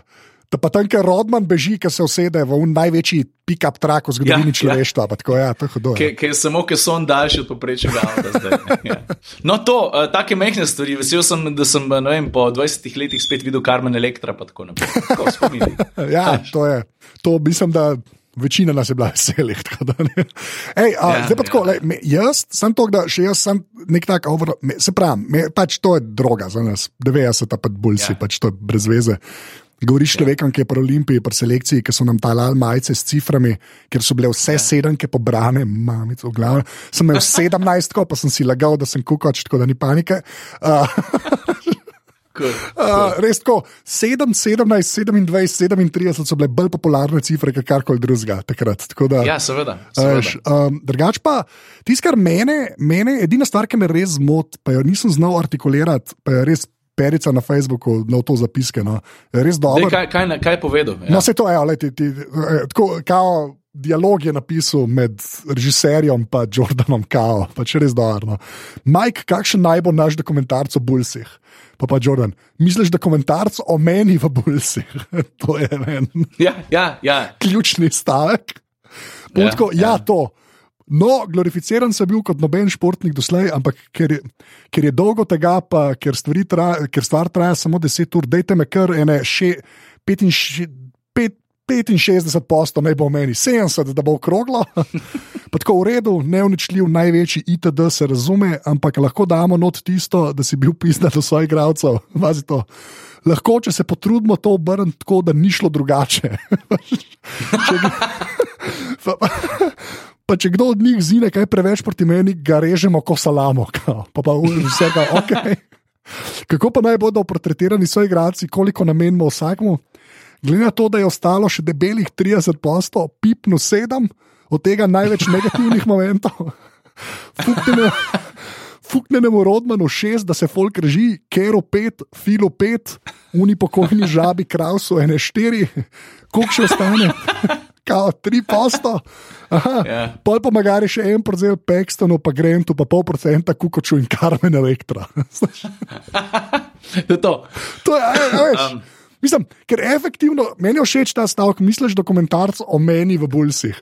Da pa tam, ker Rodman beži, ki se usede v največji pick-up trak v zgodovini Ja, ja, ja. človeštva. Ja. Tako, ja, to je hudo. Ja. Ker je samo, ker so on daljši od poprečnega avta. Zdaj, ja. No, to, uh, take mehke stvari. Vesel sem, da sem ne vem, po 20 letih spet videl Carmen Electra. pa Tako naprej. Tako spomini. Ja, to je. To mislim, da večina nas je bila veselih. Ej, a, Ja, ja, zdaj pa tako, ja. ja. le, jaz sem to, da še jaz sem nek tak over, me, se pravi, me, pač to je droga za nas, 90, pa bulsi, Ja. ja. pač to je brez veze. Govoriš ja. človekom, ki je pri Olimpiji, pri selekciji, ki so nam talali majice s ciframi, ker so bile vse ja. sedemke pobrane, mamico, v glavu. Sem imel 17, tako, pa sem si lagal, da sem kukač, tako da ni panike. Uh, Cool. Uh, res tako, 7, 17, 27, 37 so bile bolj popularne cifre, kot karkoli drugega takrat. Da, Ja, seveda. seveda. um, drugač pa, tisto, kar mene, mene, edina stvar, ki me res zmoti, pa jo nisem znal artikulirati, pa je res perica na Facebooku, na to zapiske. No, res Dej, dobro. kaj, kaj, kaj je povedal? Ja. No, se to je, ali ti, ti, eh, tako, kao, dialog je napisal med režiserjem in Jordanom Kao, pač res dobro. No. Mike, kakšen naj bo naš dokumentarc o Bulsih? Pa pa Jordan, misliš, da komentarc o meni v Bulsih? to je en Ja, ja, ja. ključni stavek. Ja, Ja, tako, ja. ja. ja, to. No, glorificiran sem bil kot noben športnik doslej, ampak ker je, ker je dolgo tega, pa ker, traja, ker stvar traja samo 10 ur, dajte me kar ene še 65 pet- 65 posto, naj bo meni 70, da bo okroglo. Pa tako v redu, neuničljiv, največji ITD se razume, ampak lahko damo not tisto, da si bil pisna do svojih igralcev. Vazi to. Lahko, če se potrudimo to obrniti tako, da ni šlo drugače. Če pa, pa, če kdo od njih zine kaj preveč proti meni, ga režemo kot salamo. Pa pa vse ga, ok. Kako pa naj bodo portretirani svoji igralci, koliko namenimo vsakmu? Glede na to, da je ostalo še debelih 30 postov, pipno 7, od tega največ negativnih momentov. Fuknemo, fuknemo Rodmanu 6, da se folk reži, Kero 5, Filo 5, unipokojni žabi, Krausu 1, 4, koliko še ostane? Kao 3 posto. Ja. Pol pa magari še en procent Pekstonu, pa Grentu, pa pol procenta Kukoču in Karmen Elektra. To je to. To je, a, a, veš, Um. Mislim, ker efektivno, meni je všeč ta stavek, misliš dokumentarc o meni v Bulsih.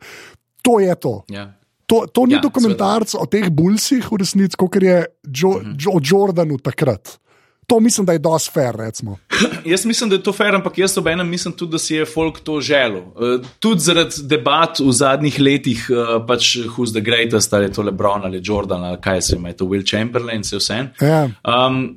To je to. Ja. To, to ni Ja, dokumentarc o teh Bulsih, v resnici, kot je jo, Mhm. jo, o Jordanu takrat. To mislim, da je dosti fair. Recimo. Jaz mislim, da je to fair, ampak jaz obenem mislim tudi, da si je folk to želel. Uh, tudi zaradi debat v zadnjih letih, uh, pač who's the greatest, ali je to Lebron ali Jordan ali kaj se ima, je to Will Chamberlain, se vse. Ja. Um,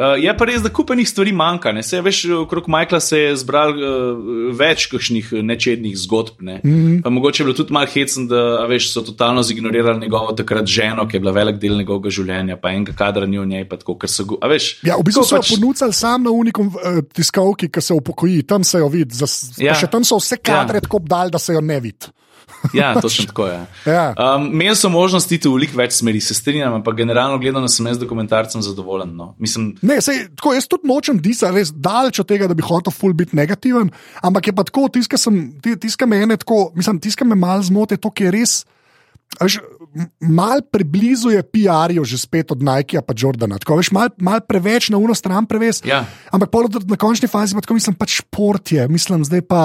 Uh, je pa res, da kupenih stvari manjka. Ne? Se, veš, okrog Michaela se je zbral uh, več kakšnih nečednih zgodb. Ne? Mm -hmm. pa mogoče je bilo tudi malo hecen, da veš, so totalno zignorirali njegovo takrat ženo, ki je bila velik del njegovega življenja, pa enega kadra ni v njej. pa Tako, ker so, go- a veš, Ja, v bistvu so jo pač- ponudili sam na unikom uh, tiskovki, ki se upokoji, tam se jo vidi. Ja. Ja. Še tam so vse kadre Ja. ja. tako obdal, da se jo ne vidi. Ja, točno tako je. Ja. Um, Imeli so možnosti iti v veliko več smeri, se strinjam, ampak generalno gledano sem jaz dokumentarcem zadovoljen. No. Mislim, Ne, sej, tako, jaz tudi nočem disati, res daleč od tega, da bi hotel ful biti negativen, ampak je pa tako, tiska, sem, ti- tiska me ene tako, mislim, tiska me malo zmote, to, je res. a Veš, m- mal preblizu je PR-ju že spet od Nikea pa Jordana. Tako, veš, mal, mal preveč na uno stran preves. Ja. Ampak pol na končni fazi pa tako mislim, pač šport je, mislim, zdaj pa.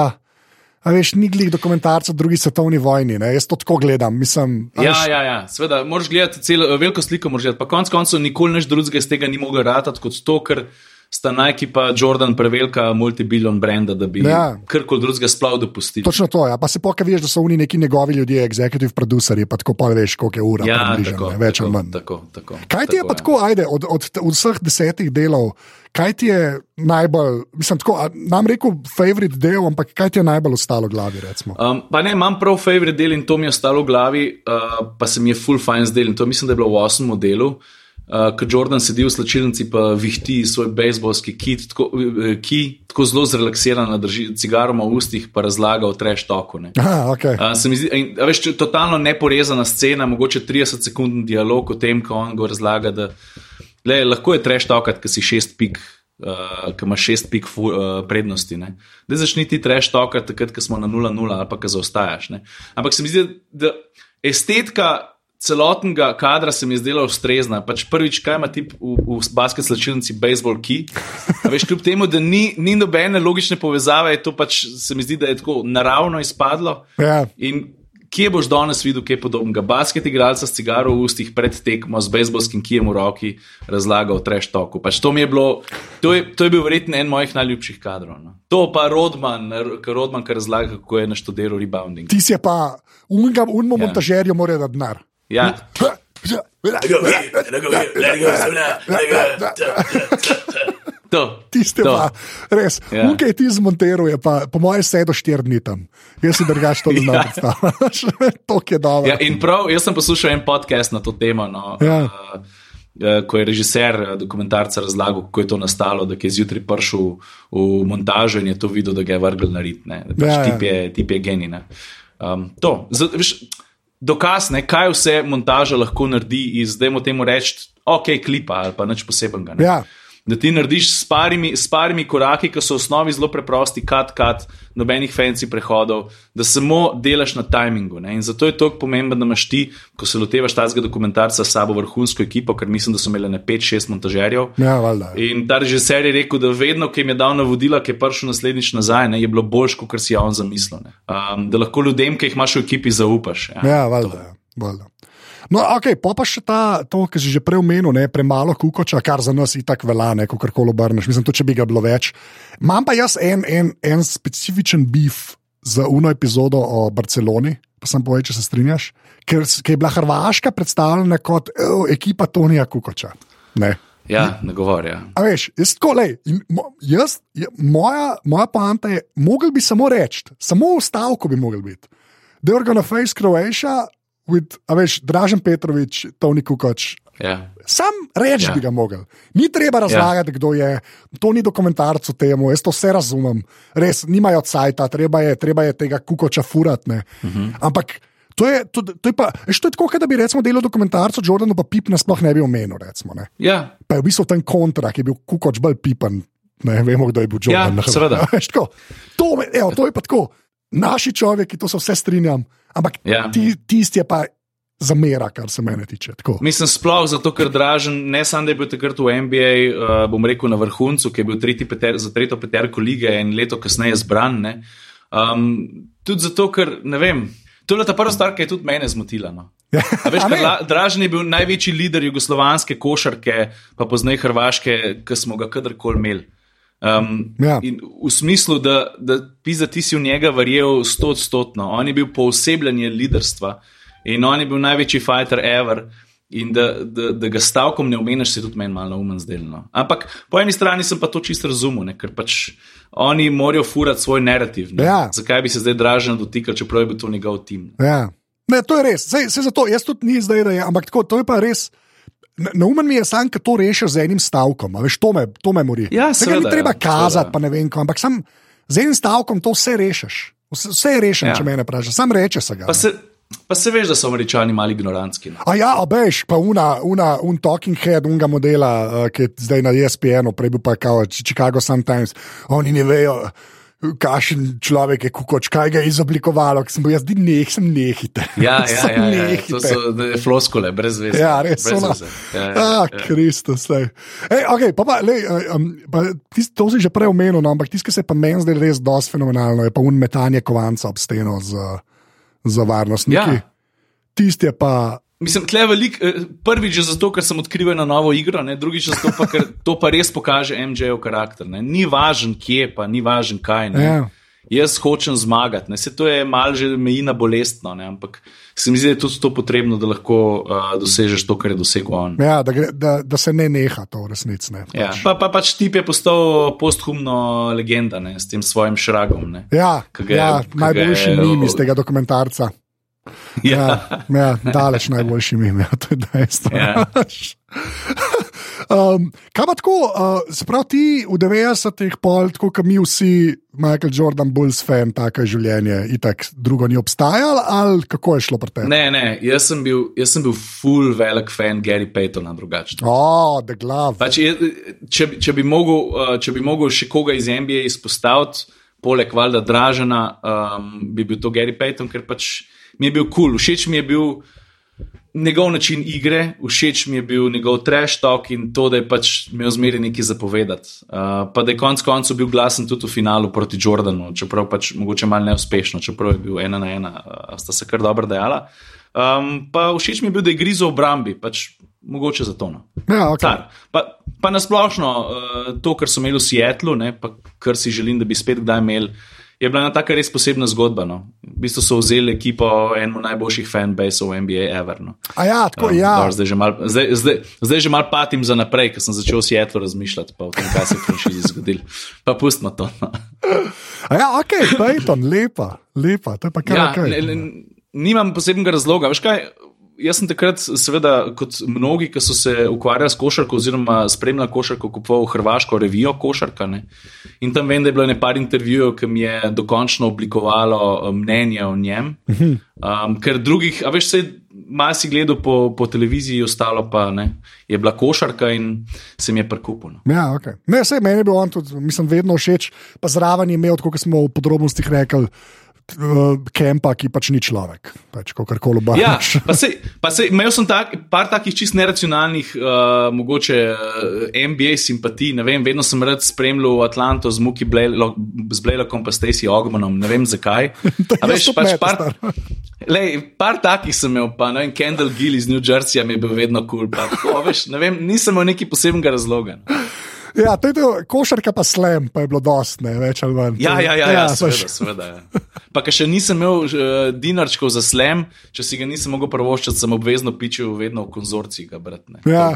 A veš, ni glih dokumentarca o drugi svetovni vojni, ne? jaz to tako gledam. Mislim, Ja, veš, ja, ja, seveda, moraš gledati celo, veliko sliko, moraš gledati. Pa konec koncev nikoli nič drugega iz tega ni mogel ratati kot to, ker sta Nike pa Jordan prevelika multibillion brenda, da bi ja. Karkoli drugega sploh dopustili. Točno to. Ja. Pa se pokaj veš, da so oni neki njegovi ljudje, executive producerji, pa tako pa veš, koliko je ura. Ja, približno, tako, ne, več tako, ali manj. Tako, tako, Kaj ti je pa ja. tako, ajde, od, od, od vseh desetih delov, kaj ti je najbolj, mislim, tako, nam rekel, favorit del, ampak kaj ti je najbolj ostalo v glavi? Recimo? Um, pa ne, imam prav favorit del in to mi je ostalo v glavi, uh, pa se mi je full fine zdel. In to mislim, da je bilo v osmem delu, uh, ko Jordan sedi v slačilnici in vihti svoj bejzbolski kit, tako, eh, ki tako zelo zrelaksiran, drži cigaroma v ustih, pa razlaga o treš toku. Aha, okay. Uh, se mi zdi, in, veš, če- totalno neporezana scena, mogoče 30 sekund dialog o tem, ko on go razlaga, da le, lahko je treš tokat, ki si šest pik. Uh, ki imaš šest pik fu, uh, prednosti. Ne? Da začni ti treš tokat, takrat, ko smo na 0-0 ali pa ko zaostajaš. Ne? Ampak se mi zdi, da estetika celotnega kadra se mi je zdela ustrezna. Pač prvič, kaj ima ti v, v basket slačilnici, baseball. A veš, kljub temu, da ni, ni nobene logične povezave, je to pač se mi zdi, da je tako naravno izpadlo. Ja. In kje boš danes videl kaj podobnega? Basket igralca s cigaro v ustih pred tekmo, z bejzbolskim kijem v roki, razlaga o treš toku. Pač to, je bilo, to, je, to je bil verjetno en mojih najljubših kadrov. No. To pa Rodman, ker Rodman, ki razlaga, kako je naštudiral rebounding. Ti si pa, unga, unmo Ja. montažerju mora dati denar. Ja. To. Tiste to. pa, res. Ja. Unke ti zmonteruje, pa po mojem vse do štiri dni tam. Jaz si drugač to ne znam Ja. predstavljati. to je dobro. Ja, in prav, jaz sem poslušal en podcast na to temo. No, Ja. uh, ko je režiser uh, dokumentarca razlagal, kako je to nastalo, da je zjutraj prišel v montažo in je to videl, da ga je vrgel na rit. ne. Da Pač Ja, ja. tip, je, tip je genij. ne. Um, to, z, veš, dokaz, ne, kaj vse montaža lahko naredi iz, da temu reči, ok, klipa ali pa nič posebenega. ne. Ja. Da ti narediš s parimi, s parimi koraki, ki so v osnovi zelo preprosti, kat, kat, nobenih fancy prehodov, da samo delaš na timingu. Ne? In zato je tako pomembno, da imaš ti, ko se lotevaš tazga dokumentarca, s sabo vrhunsko ekipo, ker mislim, da so imeli ne 5-6 montažerjev. Ja, valjda. In ta režiser je rekel, da vedno, ki jim je dal navodila, ki je prišel naslednjič nazaj, ne, je bilo boljš, kot si je on zamislil. ne. Um, da lahko ljudem, ki jih imaš v ekipi, zaupaš. Ja. Ja, valjda. ja, valjda. No, ok, pa, pa še ta, to, kar si že prej omenil, ne, premalo kukoča, kar za nas itak velja, ne, ko karkoli obrneš. Mislim, tudi če bi ga bilo več. Imam pa jaz en, en, en specifičen bif za uno epizodo o Barceloni, pa sem povedal, če se strinjaš, ker, ker je bila Hrvaška predstavljena kot "Ev, ekipa Tonija Kukoča. Ne. Ja, ne govorijo. A veš, jaz tako le. Jaz, moja, moja poanta je, mogel bi samo reči, samo v stavku bi mogel biti. They are gonna face Croatia with, a veš, Dražen Petrovič, Toni Kukoč. Ja. Sam reči Ja. ja. bi ga mogel. Ni treba razlagati, ja. kdo je. To ni dokumentarc o tem, jaz to vse razumem. Res, nimajo cajta, treba je, treba je tega kukoča furati. Uh -huh. Ampak. To je, to, to, je pa, veš, to je tako, da bi recimo delal dokumentarc o Jordanu, pa Pip nasploh ne bi omenil. Recimo, ne. ja, Pa je v bistvu ten kontra, ki je bil kukoč bolj pipan. Ne vemo, kdo je bil Ja, Jordan. seveda. Veš, tako. to, evo, to je pa tako. Naši človeki, to se vse strinjam, ampak Ja. ti, tisti je pa zamera, kar se mene tiče. Tako. Mislim, sploh zato, ker Dražen, ne samo da je bil takrat v NBA, uh, bom rekel na vrhuncu, ki je bil tretji peter, za tretjo peterko lige in leto kasneje zbran. ne. Um, tudi zato, ker ne vem. To je bila ta prva stvar, ki je tudi mene zmotila. No. A veš, Dražen je bil največji voditelj jugoslovanske košarke, pa poznaj Hrvaške, ki smo ga kadarkoli imeli. Um, Ja. V smislu, da, da pisa, ti si v njega verjel stotstotno. On je bil poosebljanje liderstva in on je bil največji fighter ever. In da, da, da ga stavkom ne omeniš, se tudi meni malo umen zdelno. Ampak po eni strani sem pa to čisto razumel, ne? ker pač oni morajo furati svoj narativ. ne. Ja. Zakaj bi se zdaj dražen dotikal, čeprav je bil to njegov tim? Ja. Ne, to je res, vse, vse zato, jaz tudi ni zdaj, da je, ampak tako, to je pa res. Ne- Neumen mi je sam, da to rešiš z enim stavkom, a veš, to me, to me mori. Ja, Tega ni seveda, treba ja, kazati, seveda. pa ne vem, ko, ampak sam z enim stavkom to vse rešiš. Vse, vse je rešeno, Ja. če me ne vprašaš, sam reče se ga. Pa se, pa se veš, da so američani mali ignorantski. no. A ja, obeš, pa una, una, un talking head, unga modela, uh, ki je zdaj na ESPN-u, prej bil pa kao Ch- Chicago Sun-Times. Oni ne vejo, kakšen človek je kukoč, kaj ga je izoblikovalo, ki sem bil jaz, di neh, sem nehite. Ja, ja, Samo ja, ja, ja. nehajte. to so floskole, brez veze. Ja, res so. veze. Ja, ja, Ah, ja. Kristus. lej. Ej, okay, pa pa, lej, um, pa, tis, to si že prej omenil, no, ampak tisto, ki se pa meni zdaj res dosti fenomenalno, je pa un metanje kovanca ob steno za, za varnostniki. Ja. Tisti je pa. Mislim, tle je velik, eh, prvič že zato, ker sem odkril eno novo igro, ne? drugič zato, pa, ker to pa res pokaže MJ-ov karakter. Ne? Ni važen, kje pa, ni važen, kaj. Ne? Ja. Jaz hočem zmagati, ne? se to je malo že meji na bolestno, ne? ampak se mi zdi, da je tudi to potrebno, da lahko uh, dosežeš to, kar je dosegel on. Ja, da, gre, da, da se ne neha to v resnici. Ne, Ja, pa, pa pač tip je postal posthumno legenda ne, s tem svojim šragom. Ne. ja, je- ja najboljši je- mim iz tega dokumentarca. Ja, ja, daleč najboljši mim, ja, to je dejstvo. Ja. um, kaj pa tako, uh, sprav ti v 90-ih, pol, tako kot mi vsi, Michael Jordan, Bulls fan, tako je življenje, itak drugo ni obstajalo, ali kako je šlo pri tebi? Ne, ne, jaz sem bil, jaz sem bil full velik fan Gary Paytona drugače. O, oh, the glove. Pač, če, če, bi mogel, uh, če bi mogel še koga iz NBA izpostaviti, poleg valjda Dražena, um, bi bil to Gary Payton, ker pač mi je bil kul, cool. všeč mi je bil njegov način igre, všeč mi je bil njegov trash talk in to, da je pač imel zmeraj nekaj zapovedati. Uh, pa da je konec koncev bil glasen tudi v finalu proti Jordanu, čeprav pač mogoče malo neuspešno, čeprav je bil ena na ena, uh, sta se kar dobro dejala. Um, pa všeč mi je bil, da je grizel v obrambi, pač mogoče za to. No. Ja, okay. Car. Pa, pa nasplošno uh, to, kar so imeli v Seattlu, ne, pa kar si želim, da bi spet kdaj imeli, je bila ena taka res posebna zgodba. No. V bistvu so vzeli ekipo enemu najboljših fanbaseov NBA Ever. No. A ja, tako Um, ja. dobro, zdaj, že mal, zdaj, zdaj, zdaj že mal patim za naprej, ker sem začel v Seattlu razmišljati pa o tem, kaj se je v franšizi zgodilo. Pa pustimo to. No. A ja, ok, Peyton, lepa, lepa, to je pa kar Ja, okay. ne, ne, nimam posebnega razloga. Veš kaj, jaz sem takrat, seveda, kot mnogi, ki so se ukvarjali s košarko, oziroma spremljali košarko, kupoval Hrvaško revijo košarka. Ne? In tam vem, da je bilo nekaj intervjujev, ki mi je dokončno oblikovalo eh, mnenje o njem. Um, ker drugih, a veš, se malo si gledal po, po televiziji, ostalo pa ne, je bila košarka in se mi je prkupno. Ja, okay. Ne, vse meni je bil on tudi, mislim, vedno všeč, pa zraven je imel, kot smo v podrobnostih rekli, kempa, ki pač ni človek, pač kar koli Ja, obaš. pa se, pa se, imel sem tak, par takih čist neracionalnih, uh, mogoče uh, NBA simpatij. Ne vem, vedno sem rad spremljal Atlanto z Muki Blejlo- z Blejlokom, pa Stacy Ogmanom, ne vem zakaj. Veš, pač par, lej, par takih sem imel, pa ne vem, Kendall Gill iz New Jerseyja mi je bil vedno kul. Cool, ne vem, nisem imel neki posebnega razloga. no. Ja, to je to, košarka pa slem, pa je bilo dost, ne več ali manj. Ja, ja, ja, ja, pač- seveda, seveda. Ja. pa ker še nisem imel uh, dinarčkov za slem, če si ga nisem mogel prvoščati, sem obvezno pičil vedno v konzorciji. Ga brat, Ja.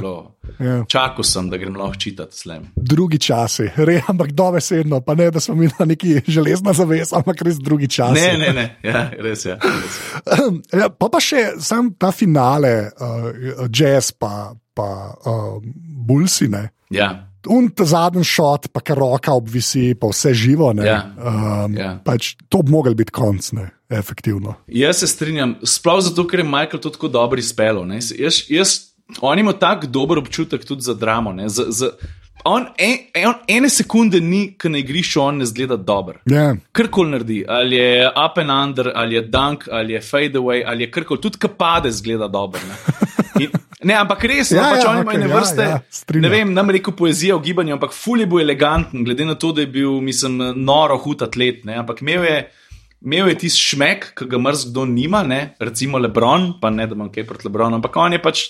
Ja. Čakal sem, da grem lahko čitati slem. Drugi časi, re, ampak dovesedno, pa ne, da smo mi na neki železna zavesa, ampak res drugi časi. Ne, ne, ne, ja, res je. Res je. Ja, pa pa še sam ta finale, uh, jazz pa, pa uh, bulsi. Ne? Ja. Un ta zadnji šot, pa kar roka obvisi, pa vse živo. ne. Ja. Um, Ja. pač, to bi mogel biti konc, ne, efektivno. Jaz se strinjam, sploh zato, ker je Michael to tako dobro izpelo. ne. Jaz, jaz, on ima tako dober občutek tudi za dramo. ne, Za, za, on, en, en, ene sekunde ni, ki na igrišču on ne zgleda dobro. Ja. Karkoli naredi, ali je up and under, ali je dunk, ali je fade away, ali je karkoli, tudi kapade zgleda dobro. Ne, ampak res, Ja, ja, pač ja, oni imajo okay, ja, vrste. ja, strinjam. ne vem, nam reko poezija v gibanju, ampak fulje bo eleganten, glede na to, da je bil, mislim, noro hud atlet. Ne, ampak imel je. Imel je tisti šmek, ki ga mrz kdo nima, ne? recimo Lebron, pa ne da imam kaj proti Lebronu, ampak on je pač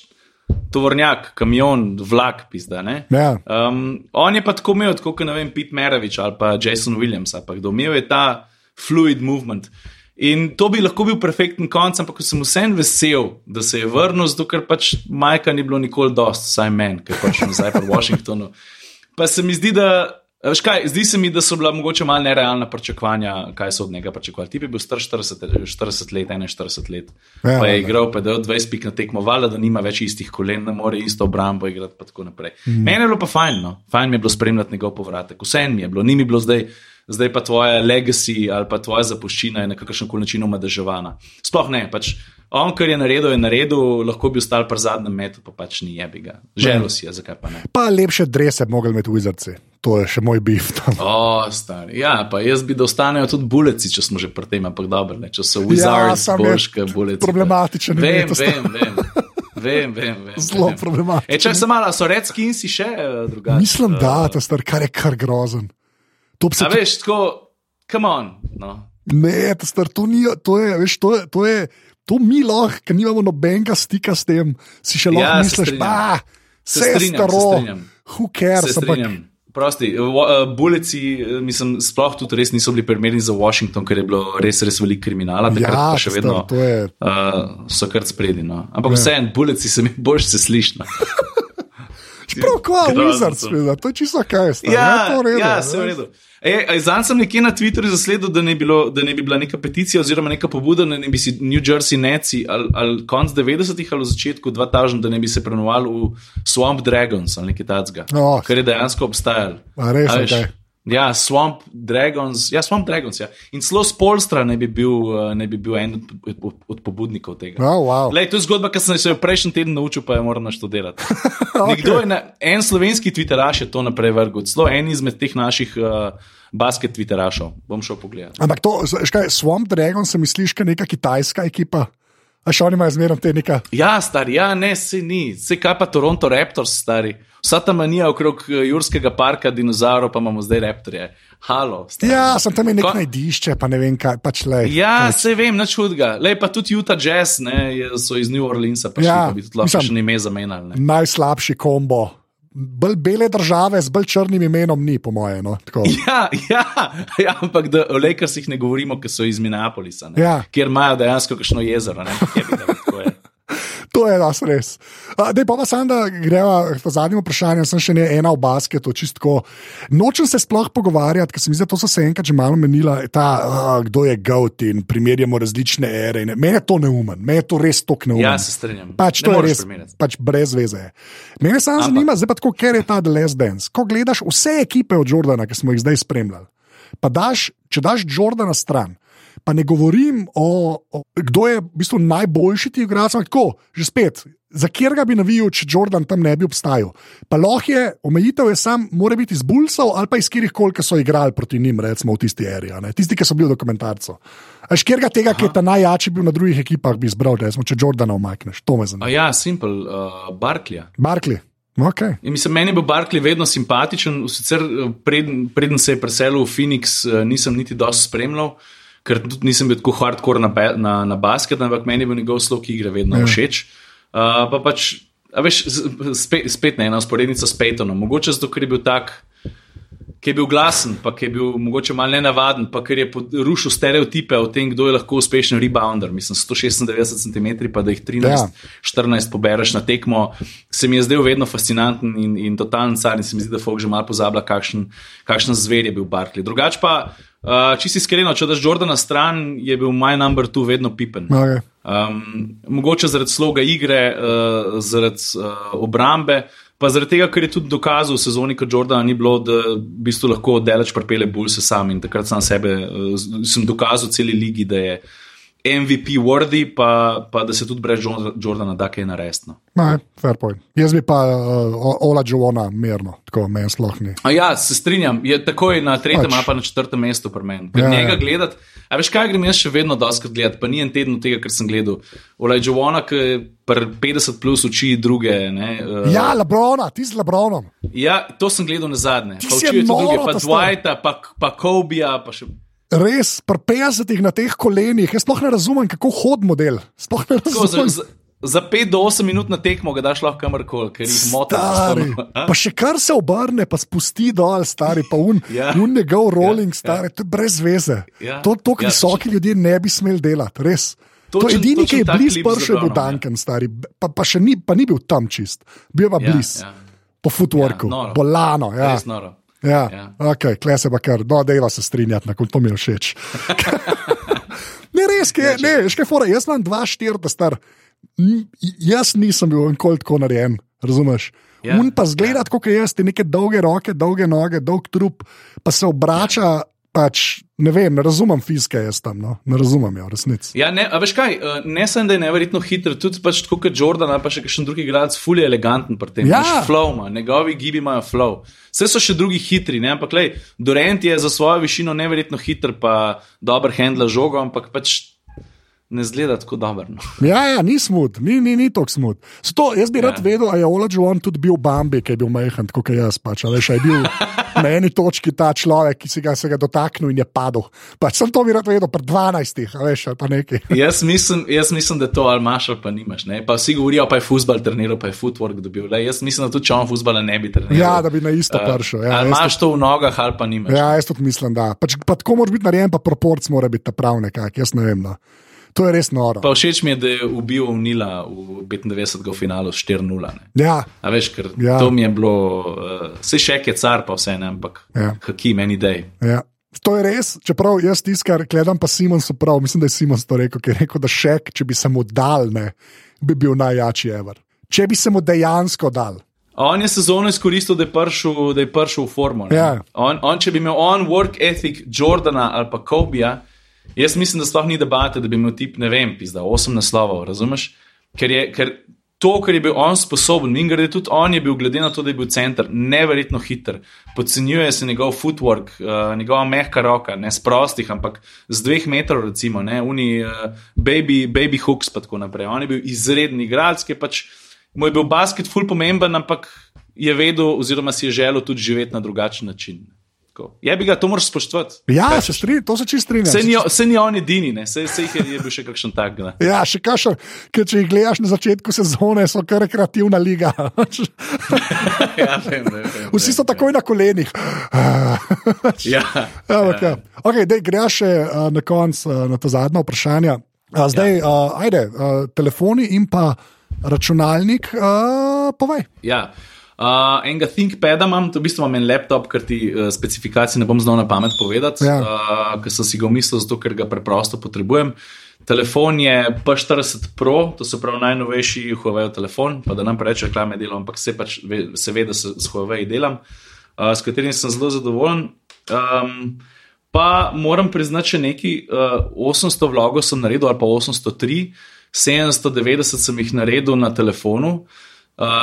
tovornjak, kamion, vlak, pizda. ne. Ja. Um, on je pa tako imel, kot ne vem, Pete Meravič ali pa Jason Williams, pa kdo imel je ta fluid movement. In to bi lahko bil perfekten konc, ampak sem vsem vesel, da se je vrnil, zato ker pač Majka ni bilo nikoli dost, saj meni, ker pač nazaj po Washingtonu. Pa se mi zdi, da. a veš Kaj, zdi se mi, da so bila mogoče malo nerealna pričakovanja, kaj so od njega pričakovali. Ti bi bil star 40, 40 let, 41 let. Ja, Ja, pa ja. je igral, pa je dal 20 pik na tekmo, valjda, da nima več istih kolen, ne more isto obrambo igrati. Pa tako naprej. Mm. Meni je bilo pa fajn, no? fajn mi je bilo spremljati njegov povratek. Vse mi je bilo, ni mi bilo zdaj. Zdaj pa tvoja legacy ali pa tvoja zapuščina je na kakršen koli način omadeževana. Sploh ne, pač on, kar je naredil, je naredil, lahko bi ostal pri zadnjem metu, pa pač ni jebi ga. Želel si je, zakaj pa ne. Pa lepše drese bi mogli imeti Wizardsi. To je še moj bif. O, stari. Ja, pa jaz bi, da ostanejo tudi buleci, če smo že pri tem, ampak dobro, ne, če so wizards, samo je boške buleci. problematičen je Vem, to vem, vem. Vem, vem, vem. Zelo vem. problematičen. E, čak sem malo, so redskinsi še uh, drugačni. Mislim, da ta star, kar je kar grozen. To se A veš, tako, come on. No. Ne, ta star, to, ni, to je, veš, to je, to je, to mi lahko, ker nimamo nobenega stika s tem, si še lahko Ja, ja, se misliš, strinjam. pa, Se je strinjam, se staro, who cares, Se ampak strinjam. Prosti, uh, buleci, eh, mislim, sploh tudi res niso bili primerni za Washington, ker je bilo res, res veliko kriminala, takrat ja, pa še vedno star, je. uh, so kar spredi. No. Ampak Ja. vseeno, buleci se mi boljš se slišno. Prav, kot Grozen Wizards, seveda, to je čisto kaj. Star, Ja, je v redu, ja, se v redu. E, Zanj sem nekje na Twitterju zasledil, da ne, bi bilo, da ne bi bila neka peticija oziroma neka pobuda, da ne bi si New Jersey Neci ali, ali konc 90-ih ali v začetku 2000, da ne bi se prenovali v Swamp Dragons ali nekaj takega, Oh. kar je dejansko obstajalo. Res, okej. Ja, Swamp Dragons, ja, Swamp Dragons, ja. In celo Spolstra ne bi bil, uh, ne bi bil en od, od, od pobudnikov tega. Oh, wow. Lej, to je zgodba, ki sem se jo prejšnji teden naučil, pa jo moram naštudirati. Nekdo je na, en slovenski Twitteraš je to naprej vrgel, celo en izmed teh naših uh, basket Twitterašov. Bom šel pogledat. Ampak to, kaj, Swamp Dragon se misliš, kot neka kitajska ekipa. A še oni imajo zmerno te neka. Ja, stari, ja, ne, se ni. Se kaj pa Toronto Raptors, stari. Vsa ta manija okrog eh, Jurskega parka, dinozaurov, pa imamo zdaj raptorje. Halo. Stari. Ja, sem tam je nek Ko- najdišče, pa ne vem kaj, pač le. Ja, se vem, nič hudega. Lej, pa tudi Utah Jazz, ne, so iz New Orleansa, pa, Ja, ja, pa bi tudi lahko še ime zamenjali. ne. Najslabši kombo. Bolj bele države z bolj črnim imenom ni, po mojem. No? Tako. Ja, ja, ja, ampak da o Lakersih ne govorimo, ker so iz Minneapolisa, ne, Ja. kjer imajo dejansko kakšno jezero. Ne, kje bi ga, tako je. To je nas res. Dej pa samo, da greva k zadnjemu vprašanju. Sem še ne ena v basketu, čistko. Nočem se sploh pogovarjati, ker se mi zdi, da to so se enkrat že malo menila, ta, uh, kdo je GOAT in primerjamo različne ere. in Mene je to neumen, mene je to res tok neumen. Ja, se strinjam. Pač Ne to je res, primerjati. pač brez veze. Mene samo zanima, zdaj pa tako, ker je ta The Last Dance. Ko gledaš vse ekipe od Jordana, ki smo jih zdaj spremljali, pa daš, če daš Jordana stran, pa ne govorim o, o kdo je v bistvu najboljši ti igralec, ampak tako, že spet. Za kjer ga bi navijal, če Jordan tam ne bi obstajal? Pa lahko je, omejitev je sam, mora biti iz Bulsov ali pa iz kjerih koli, ki so igrali proti njim, recimo v tisti eri, a tisti, ki so bili dokumentarci. Až kjer ga tega, ki je ta najjači bil na drugih ekipah, bi izbral, recimo, če Jordana omakneš, to me zanima. A ja, simpel, uh, Barkley. Barkley. Okay. In mislim, meni bil Barkley vedno simpatičen, sicer eh, preden, preden se je preselil v Phoenix, eh, nisem niti dosti spremljal, ker tudi nisem bil tako hardcore na, na, na basket, ampak meni je bil njegov slog igre vedno Ja. všeč. Uh, pa pač, veš, spet, spet ne ena usporednica s Peytonom, mogoče zato, ker je bil tak. ki je bil glasen, pa ki je bil mogoče malo nenavaden, pa ker je rušil stereotipe o tem, kdo je lahko uspešen rebounder. Mislim, 196 cm, pa da jih 13-14 ja. pobereš na tekmo, se mi je zdel vedno fascinanten in, in totalen car. In se mi zdi, da Fok že malo pozablja, kakšen, kakšen zver je bil Barkley. Drugač pa. Uh, če si iskren, če daš Jordana stran, je bil moj number two vedno pipen. Okay. Um, mogoče zaradi sloga igre, uh, zaradi uh, obrambe, pa zaradi tega, ker je tudi dokazal v sezoni, ko Jordana ni bilo, da v bistvu lahko delač prepele bolj se sam in takrat sam sebe, uh, sem dokazal celi ligi, da je MVP worthy, pa, pa da se tudi brez Jordana da kaj narediti. No. Fair point. Jaz bi pa uh, Ola Džona mirno, tako meni sploh ni. A ja, se strinjam, je takoj na tretjem, pač. pa na četrtem mestu pri meni. Ja, njega ja. gledati, a veš kaj grem jaz še vedno doskrat gledati, pa ni en teden tega, ker sem gledal. Ola Džona, ki je pri 50 plus uči druge. Ne, uh, ja, Lebrona, ti z Lebronom. Ja, to sem gledal na zadnje. Pa učijo tudi druge, pa Dwighta, pa, pa Kobija, pa še. Res, 50 na teh kolenih, jaz sploh ne razumem, kako hod model. Sploh ne razumem. Za, za 5 do 8 minut na tekmo ga daš lahko kamorkoli, ker jih motiš. Pa še kar se obrne, pa spusti dol, stari, pa un, ja. un njegov ja, rolling, ja, stari, ja. to je brez veze. Ja. To, to ja. visoki ljudje ne bi smeli delati, res. Točen, to je edini, ki je blizu, prišel do Duncan, ja. stari, pa, pa še ni, pa ni bil tam čist, bil pa ja, blizu. Ja. Po footworku, ja, bolano. Ja. Ja, ja. ok, kle se pa kar, no, dela se strinjati, na koncu mi je všeč. ne, res, kaj, ne, kaj, fora, jaz sem 2-4, star. Jaz nisem bil nikoli tako narejen, razumeš? Ja, Un pa zgleda, ja. kot jaz, ti neke dolge roke, dolge noge, dolg trup, pa se obrača. Ja pač, ne vem, ne razumem fizike, jaz tam, no? ne razumem, ja, resnici. Ja, ne, veš kaj, eh, ne sem, da je neverjetno hiter, tudi pač tako kot Jordan, pa še kakšen drugi igralec, fully eleganten pri tem. Ja, flow ima, njegovi gibi imajo flow. Vse so še drugi hitri, ne? ampak lej, Dorent je za svojo višino neverjetno hiter, pa dober handla žogo, ampak pač ne zgleda tako dobro. No. Ja, ja, ni smut, ni, ni, ni tako smut. Zato, jaz bi ja. rad vedel, ali je Ola Joan tudi bil Bambi, ki je bil majhen, kot jaz. Pač, ali je bil na eni točki ta človek, ki si ga, se ga dotaknil in je padel. Pač, sem to bi rad vedel, pred 12, veš, ali pa nekaj. jaz, mislim, jaz mislim, da to ali imaš ali pa nimaš. Ne? Pa vsi govorijo, pa je futbal treniral, pa je footwork dobil. Le, jaz mislim, da tudi če on futbala ne bi treniral. Ja, da bi na isto uh, pršel. Ja, ali imaš to v nogah ali pa nimaš. Ja, jaz tudi mislim, da. Pač, pa tako mora biti narejen, pa proporc mora biti ta prav nekak, jaz ne vem. No. To je res noro. Pa všeč mi je, da je ubil Nila v 95. finalu 4-0. Ja. A veš, ker ja. to mi je bilo, uh, še je car, pa vse ne, ampak ja. haki meni dej. Ja. To je res, čeprav jaz tiskar gledam, pa Simon so prav, mislim, da je Simon to rekel, ker je rekel, da še, če bi se mu dal, ne, bi bil najjačji ever. Če bi se mu dejansko dal. On je sezono izkoristil, da je prišel, da je prišel v formo. Ja. On, on, če bi imel on work ethic Jordana ali pa Kobija, Jaz mislim, da sploh ni debate, da bi imel tip, ne vem, pizda, osem naslovov, razumeš? Ker je ker to, kar je bil on sposoben, in gre tudi on je bil, glede na to, da je bil center, neverjetno hiter. Podcenjuje se njegov footwork, uh, njegova mehka roka, ne s prostih, ampak z dveh metrov, recimo, ne, uni uh, baby, baby hooks, pa tako naprej. On je bil izredni igralec, ki je pač, mu je bil basket ful pomemben, ampak je vedel, oziroma si je želel tudi živeti na drugačen način. Je bi ga to moral spoštovati. Ja, se strinjam, to se čist strinjam. Se, se ni on edini, se, se jih je, je bil še kakšen tak. Ne. Ja, še kakšen, ker če jih gledaš na začetku sezone, so kar rekreativna liga. ja, vem, vem, vem, Vsi so takoj na kolenih. ja, ja, okay. Okay, dej, greš še uh, na konec uh, na to zadnje vprašanje. Uh, zdaj, ja. uh, ajde, uh, telefoni in pa računalnik, uh, povej. Ja. Uh, enega ThinkPada imam, to v bistvu imam en laptop, ker ti uh, specifikacije ne bom znal na pamet povedati, ja. uh, ker sem si ga umislil, zato ker ga preprosto potrebujem. Telefon je P40 Pro, to se pravi najnovejši Huawei telefon, pa da nam reče, reklame delam, ampak se, pač, se ve, da se s Huawei delam, uh, s katerim sem zelo zadovoljen. Um, pa moram priznati, še nekaj, uh, 800 vlogov sem naredil, ali pa 803, 790 sem jih naredil na telefonu. Uh,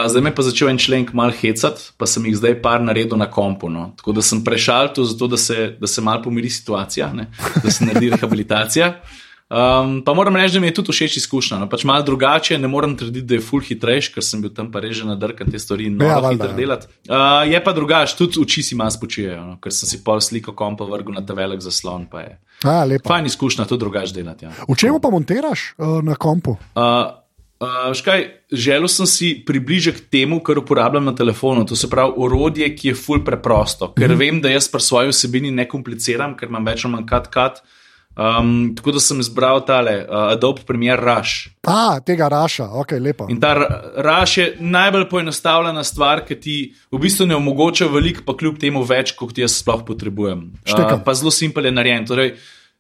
zdaj me pa začel en člen mal hecati, pa sem jih zdaj par naredil na kompu. No. Tako da sem prešal to, zato, da se, se mal pomiri situacija, ne? da se naredi rehabilitacija. Um, pa moram reči, da mi je tudi všeč izkušnja. No? Pač malo drugače, ne morem trditi, da je full hitrejši, ker sem bil tam pa reže nadrkan te stvari in ja, hitro ja. delati. Uh, je pa drugače, tudi oči si malo spočijejo, no? ker sem si pol sliko kompa vrgel na ta velik zaslon. Pa je. A, Fajn izkušnja, tudi drugače delati. Ja. V čemu pa montiraš uh, na kompu? Uh, Uh, škaj, želel sem si približati temu, kar uporabljam na telefonu. To se pravi, orodje, ki je ful preprosto, ker mm -hmm. vem, da jaz pri svoji vsebini ne kompliciram, ker imam več ali manj kat-kat. Um, tako da sem izbral tale uh, Adobe Premiere Rush. A, tega Rasha, ok, lepo. In ta Rush je najbolj poenostavljena stvar, ki ti v bistvu ne omogoča veliko, pa kljub temu več, kot jaz sploh potrebujem. Uh, pa zelo simpel je narejen. Torej,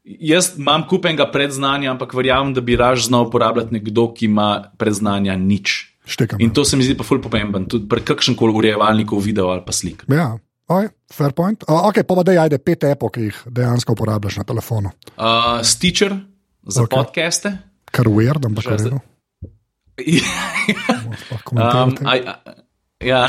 Jaz imam kupenega predznanja, ampak verjamem, da bi raž znal uporabljati nekdo, ki ima predznanja nič. Štekam, In to se mi zdi pa ful pomemben, tudi pri kakšnem koli urejevalniku video ali pa slik. Ja, oj, fair point. Uh, ok, pa da ajde pet epok, ki jih dejansko uporabljaš na telefonu. Uh, Stitcher za Ok. okay. podcaste. Kar weird, ampak kar je. um, aj, a, ja,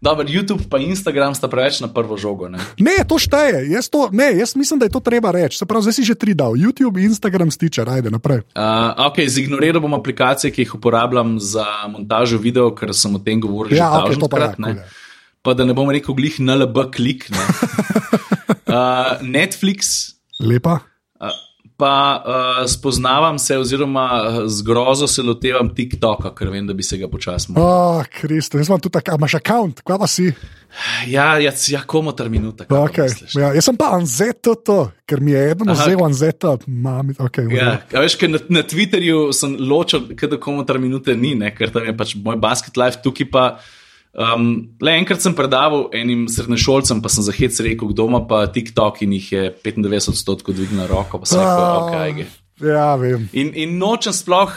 Dobar, YouTube in Instagram sta preveč na prvo žogo. Ne? Ne, to šteje. Jaz, to, ne, jaz mislim, da je to treba reči. Se pravi, zdaj si že tri dal. YouTube, Instagram, Stitcher, ajde naprej. Uh, okay, zignoriral bom aplikacije, ki jih uporabljam za montažo video, ker sem o tem govoril Ja, že okej, to pa ja, je. Pa da ne bom rekel glih NLB klik. ne. Uh, Netflix, Lepa. uh, pa uh, spoznavam se, oziroma uh, z grozo se lotevam TikToka, ker vem, da bi se ga počasi mogel. Oh, Kristo, jaz imam tudi tako, imaš račun, kva pa si? Ja, ja, ja komu ter minuta. Okay. Ja, jaz sem pa anzeto, ker mi je eden Aha. vzel anzeto, mami, okay, Ja, a veš, ker na, na Twitterju sem ločil, da komu ter minute ni, ne, ker tam je pač moj basket life, tukaj pa. Um, le enkrat sem predaval enim srednješolcem, pa sem za hec rekel, kdo ima pa TikTok in jih je 95 odstotkov dvignil roko, pa sem rekel, Ah. ok. Ja, vem. In, in nočem sploh.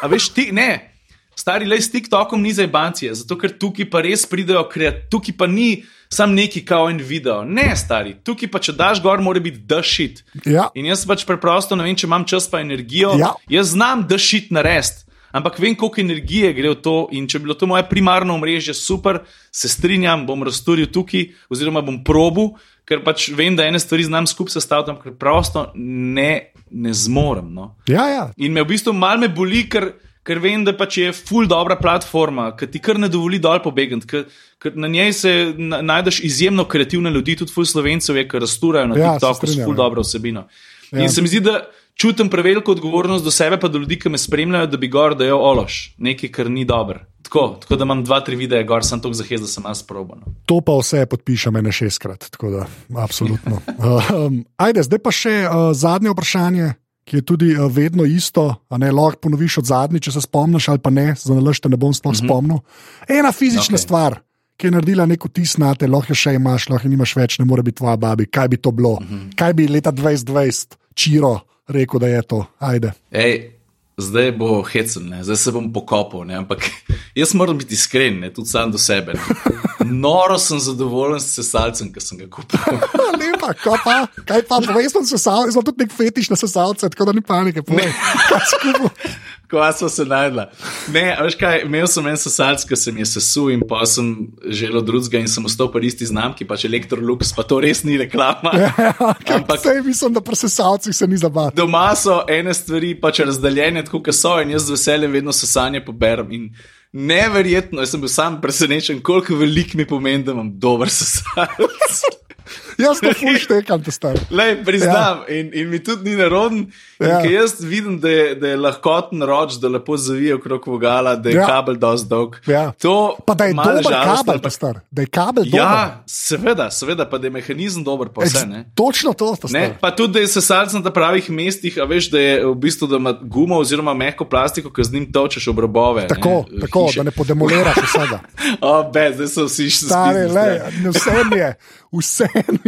A veš, ti, ne, stari le s TikTokom ni za bancije, zato ker tukaj pa res pridejo, kreat- tukaj pa ni sam neki kao en video. Ne, stari, tukaj pa če daš gor, mora biti dašit. Ja. In jaz pač preprosto ne vem, če imam čas pa energijo. Ja. Jaz znam dašit narediti. Ampak vem, koliko energije gre v to, in če bi bilo to moje primarno omrežje super, se strinjam, bom razstoril tukaj, oziroma bom probu, ker pač vem, da ene stvari znam skupaj sestaviti, ampak preprosto ne, ne zmorem. No. Ja, ja. In me v bistvu malo me boli, ker, ker vem, da pač je full dobra platforma, ki ti kar ne dovoli dol pobegati, ker, ker na njej se na, najdeš izjemno kreativne ljudi, tudi full slovencev je, ki rasturajo na Ja, TikToku s full ja. dobro vsebino. Ja. In se mi zdi, da čutim preveliko odgovornost do sebe, pa do ljudi, ki me spremljajo, da bi gor dajo ološ, nekaj, kar ni dobro. Tako, tako da imam dva, tri videe, gor sem toliko zahez, da sem jaz probano. To pa vse podpišem ene šestkrat, tako da absolutno. Um, ajde, zdaj pa še uh, zadnje vprašanje. Ki je tudi uh, vedno isto, a ne lahko ponoviš od zadnjič, če se spomniš, ali pa ne, za nalaž te ne bom sploh mm -hmm. spomnil. Ena fizična okay. Stvar, ki je naredila neko tisnate, lahko še imaš, lahko je nimaš več, ne more biti tvoja babi. Kaj bi to bilo? Mm -hmm. Kaj bi leta 2020 Čiro rekel, da je to? Ajde. Ej, zdaj bo hecen, ne? zdaj se bom pokopal, ne? ampak jaz moram biti iskren, ne? tudi sam do sebe. Ne? Noro sem zadovoljen s sesalcem, ki sem ga kupil. Lepa, kaj pa, kaj pa, povej, sem sesal, jaz sem tudi nek fetiš na sesalce, tako da ni panike, povej. Kaj Kva smo se najdla. Ne, veš kaj, imel sem en sesalc, ki se mi je sesul in pa sem želel drugega in sem ostal pa isti znamki, pač Electrolux, pa to res ni reklama. Ampak Ampak- sej mislim, da pri sesalcih se ni zabavati. Doma so ene stvari pač razdeljene, tako kot so, in jaz z veseljem vedno sesanje poberem. In neverjetno, jaz sem bil sam presenečen, koliko velik mi pomeni, da imam dober sesalec. Jaz to fuštekam, te star. Lej, priznam, ja. in, in mi tudi ni neroden. Ja. Ja. Jaz vidim, da je, da je lahkoten roč, da lepo zavije okrog vogala, da je Ja. ja. kabel dosti dolg. Ja. To Pa da je dober žalostno, kabel, te star. Da je kabel dober. Ja, seveda, seveda, pa da je mehanizem dober, pa vse. Ne? Točno to, Ne, star. pa tudi, da je sesalc na pravih mestih, a veš, da je v bistvu, da ima gumo oziroma mehko plastiko, ki z njim točeš ob robove. Tako, ne, tako hiše. da ne podemoliraš vsega. O, be, zdaj so vsi še ne, vse mi je, vse mi je.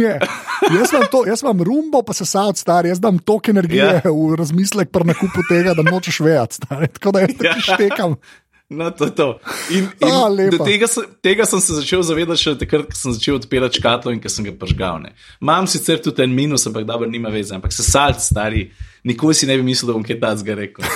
Jaz imam, to, jaz imam rumbo, pa se sad star, jaz dam toliko energije ja. V razmislek pri nakupu tega, da nočeš. Stare. Tako da jaz Ja. štekam. No, to je to. In, in A, lepa. tega, tega sem se začel zavedati še takrat, ko sem začel odpirati škatlo in ko sem ga pržgal. Ne. Imam sicer tudi en minus, ampak dobro, nima veze. Ampak se salc, stari, nikoli si ne bi mislil, da bom kaj tacga rekel.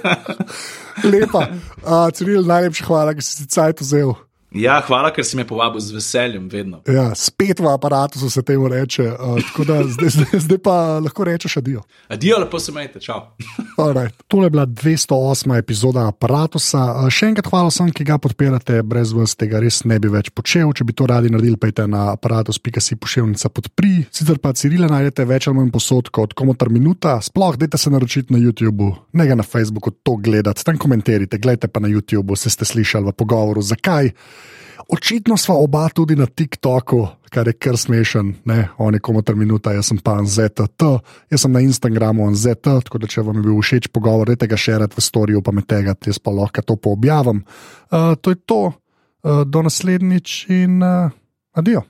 Lepa. Uh, Ciril, najlepša hvala, da si si cajt vzel. Ja, hvala, ker si me povabil z veseljem, vedno. Ja, spet v aparatu se temu reče. Uh, da, zdaj, zdaj, zdaj pa lahko rečeš adijo. Adijo, lepo se majte, čau. right. To je bila 208. epizoda aparata. Uh, še enkrat hvala vsem, ki ga podpirate, brez vas tega res ne bi več počel. Če bi to radi naredili, pejte na aparatus.si pošiljnica podpri. Sicer pa Cirila najdete več ali manj posod kot komotar minuta, sploh dajte se naročiti na YouTubu, ne ga na Facebooku to gledati, tam komentirajte, gledajte pa na YouTubu, se ste slišali v pogovoru, zakaj. Očitno smo oba tudi na TikToku, kar je kar smešen, ne, on je komu ter minuta, jaz sem pa NZT, jaz sem na Instagramu NZT, tako da če vam je bil všeč pogovor, dajte ga še rad v storju, pa me tega, jaz pa lahko to poobjavim. Uh, to je to, uh, do naslednjič in uh, adijo.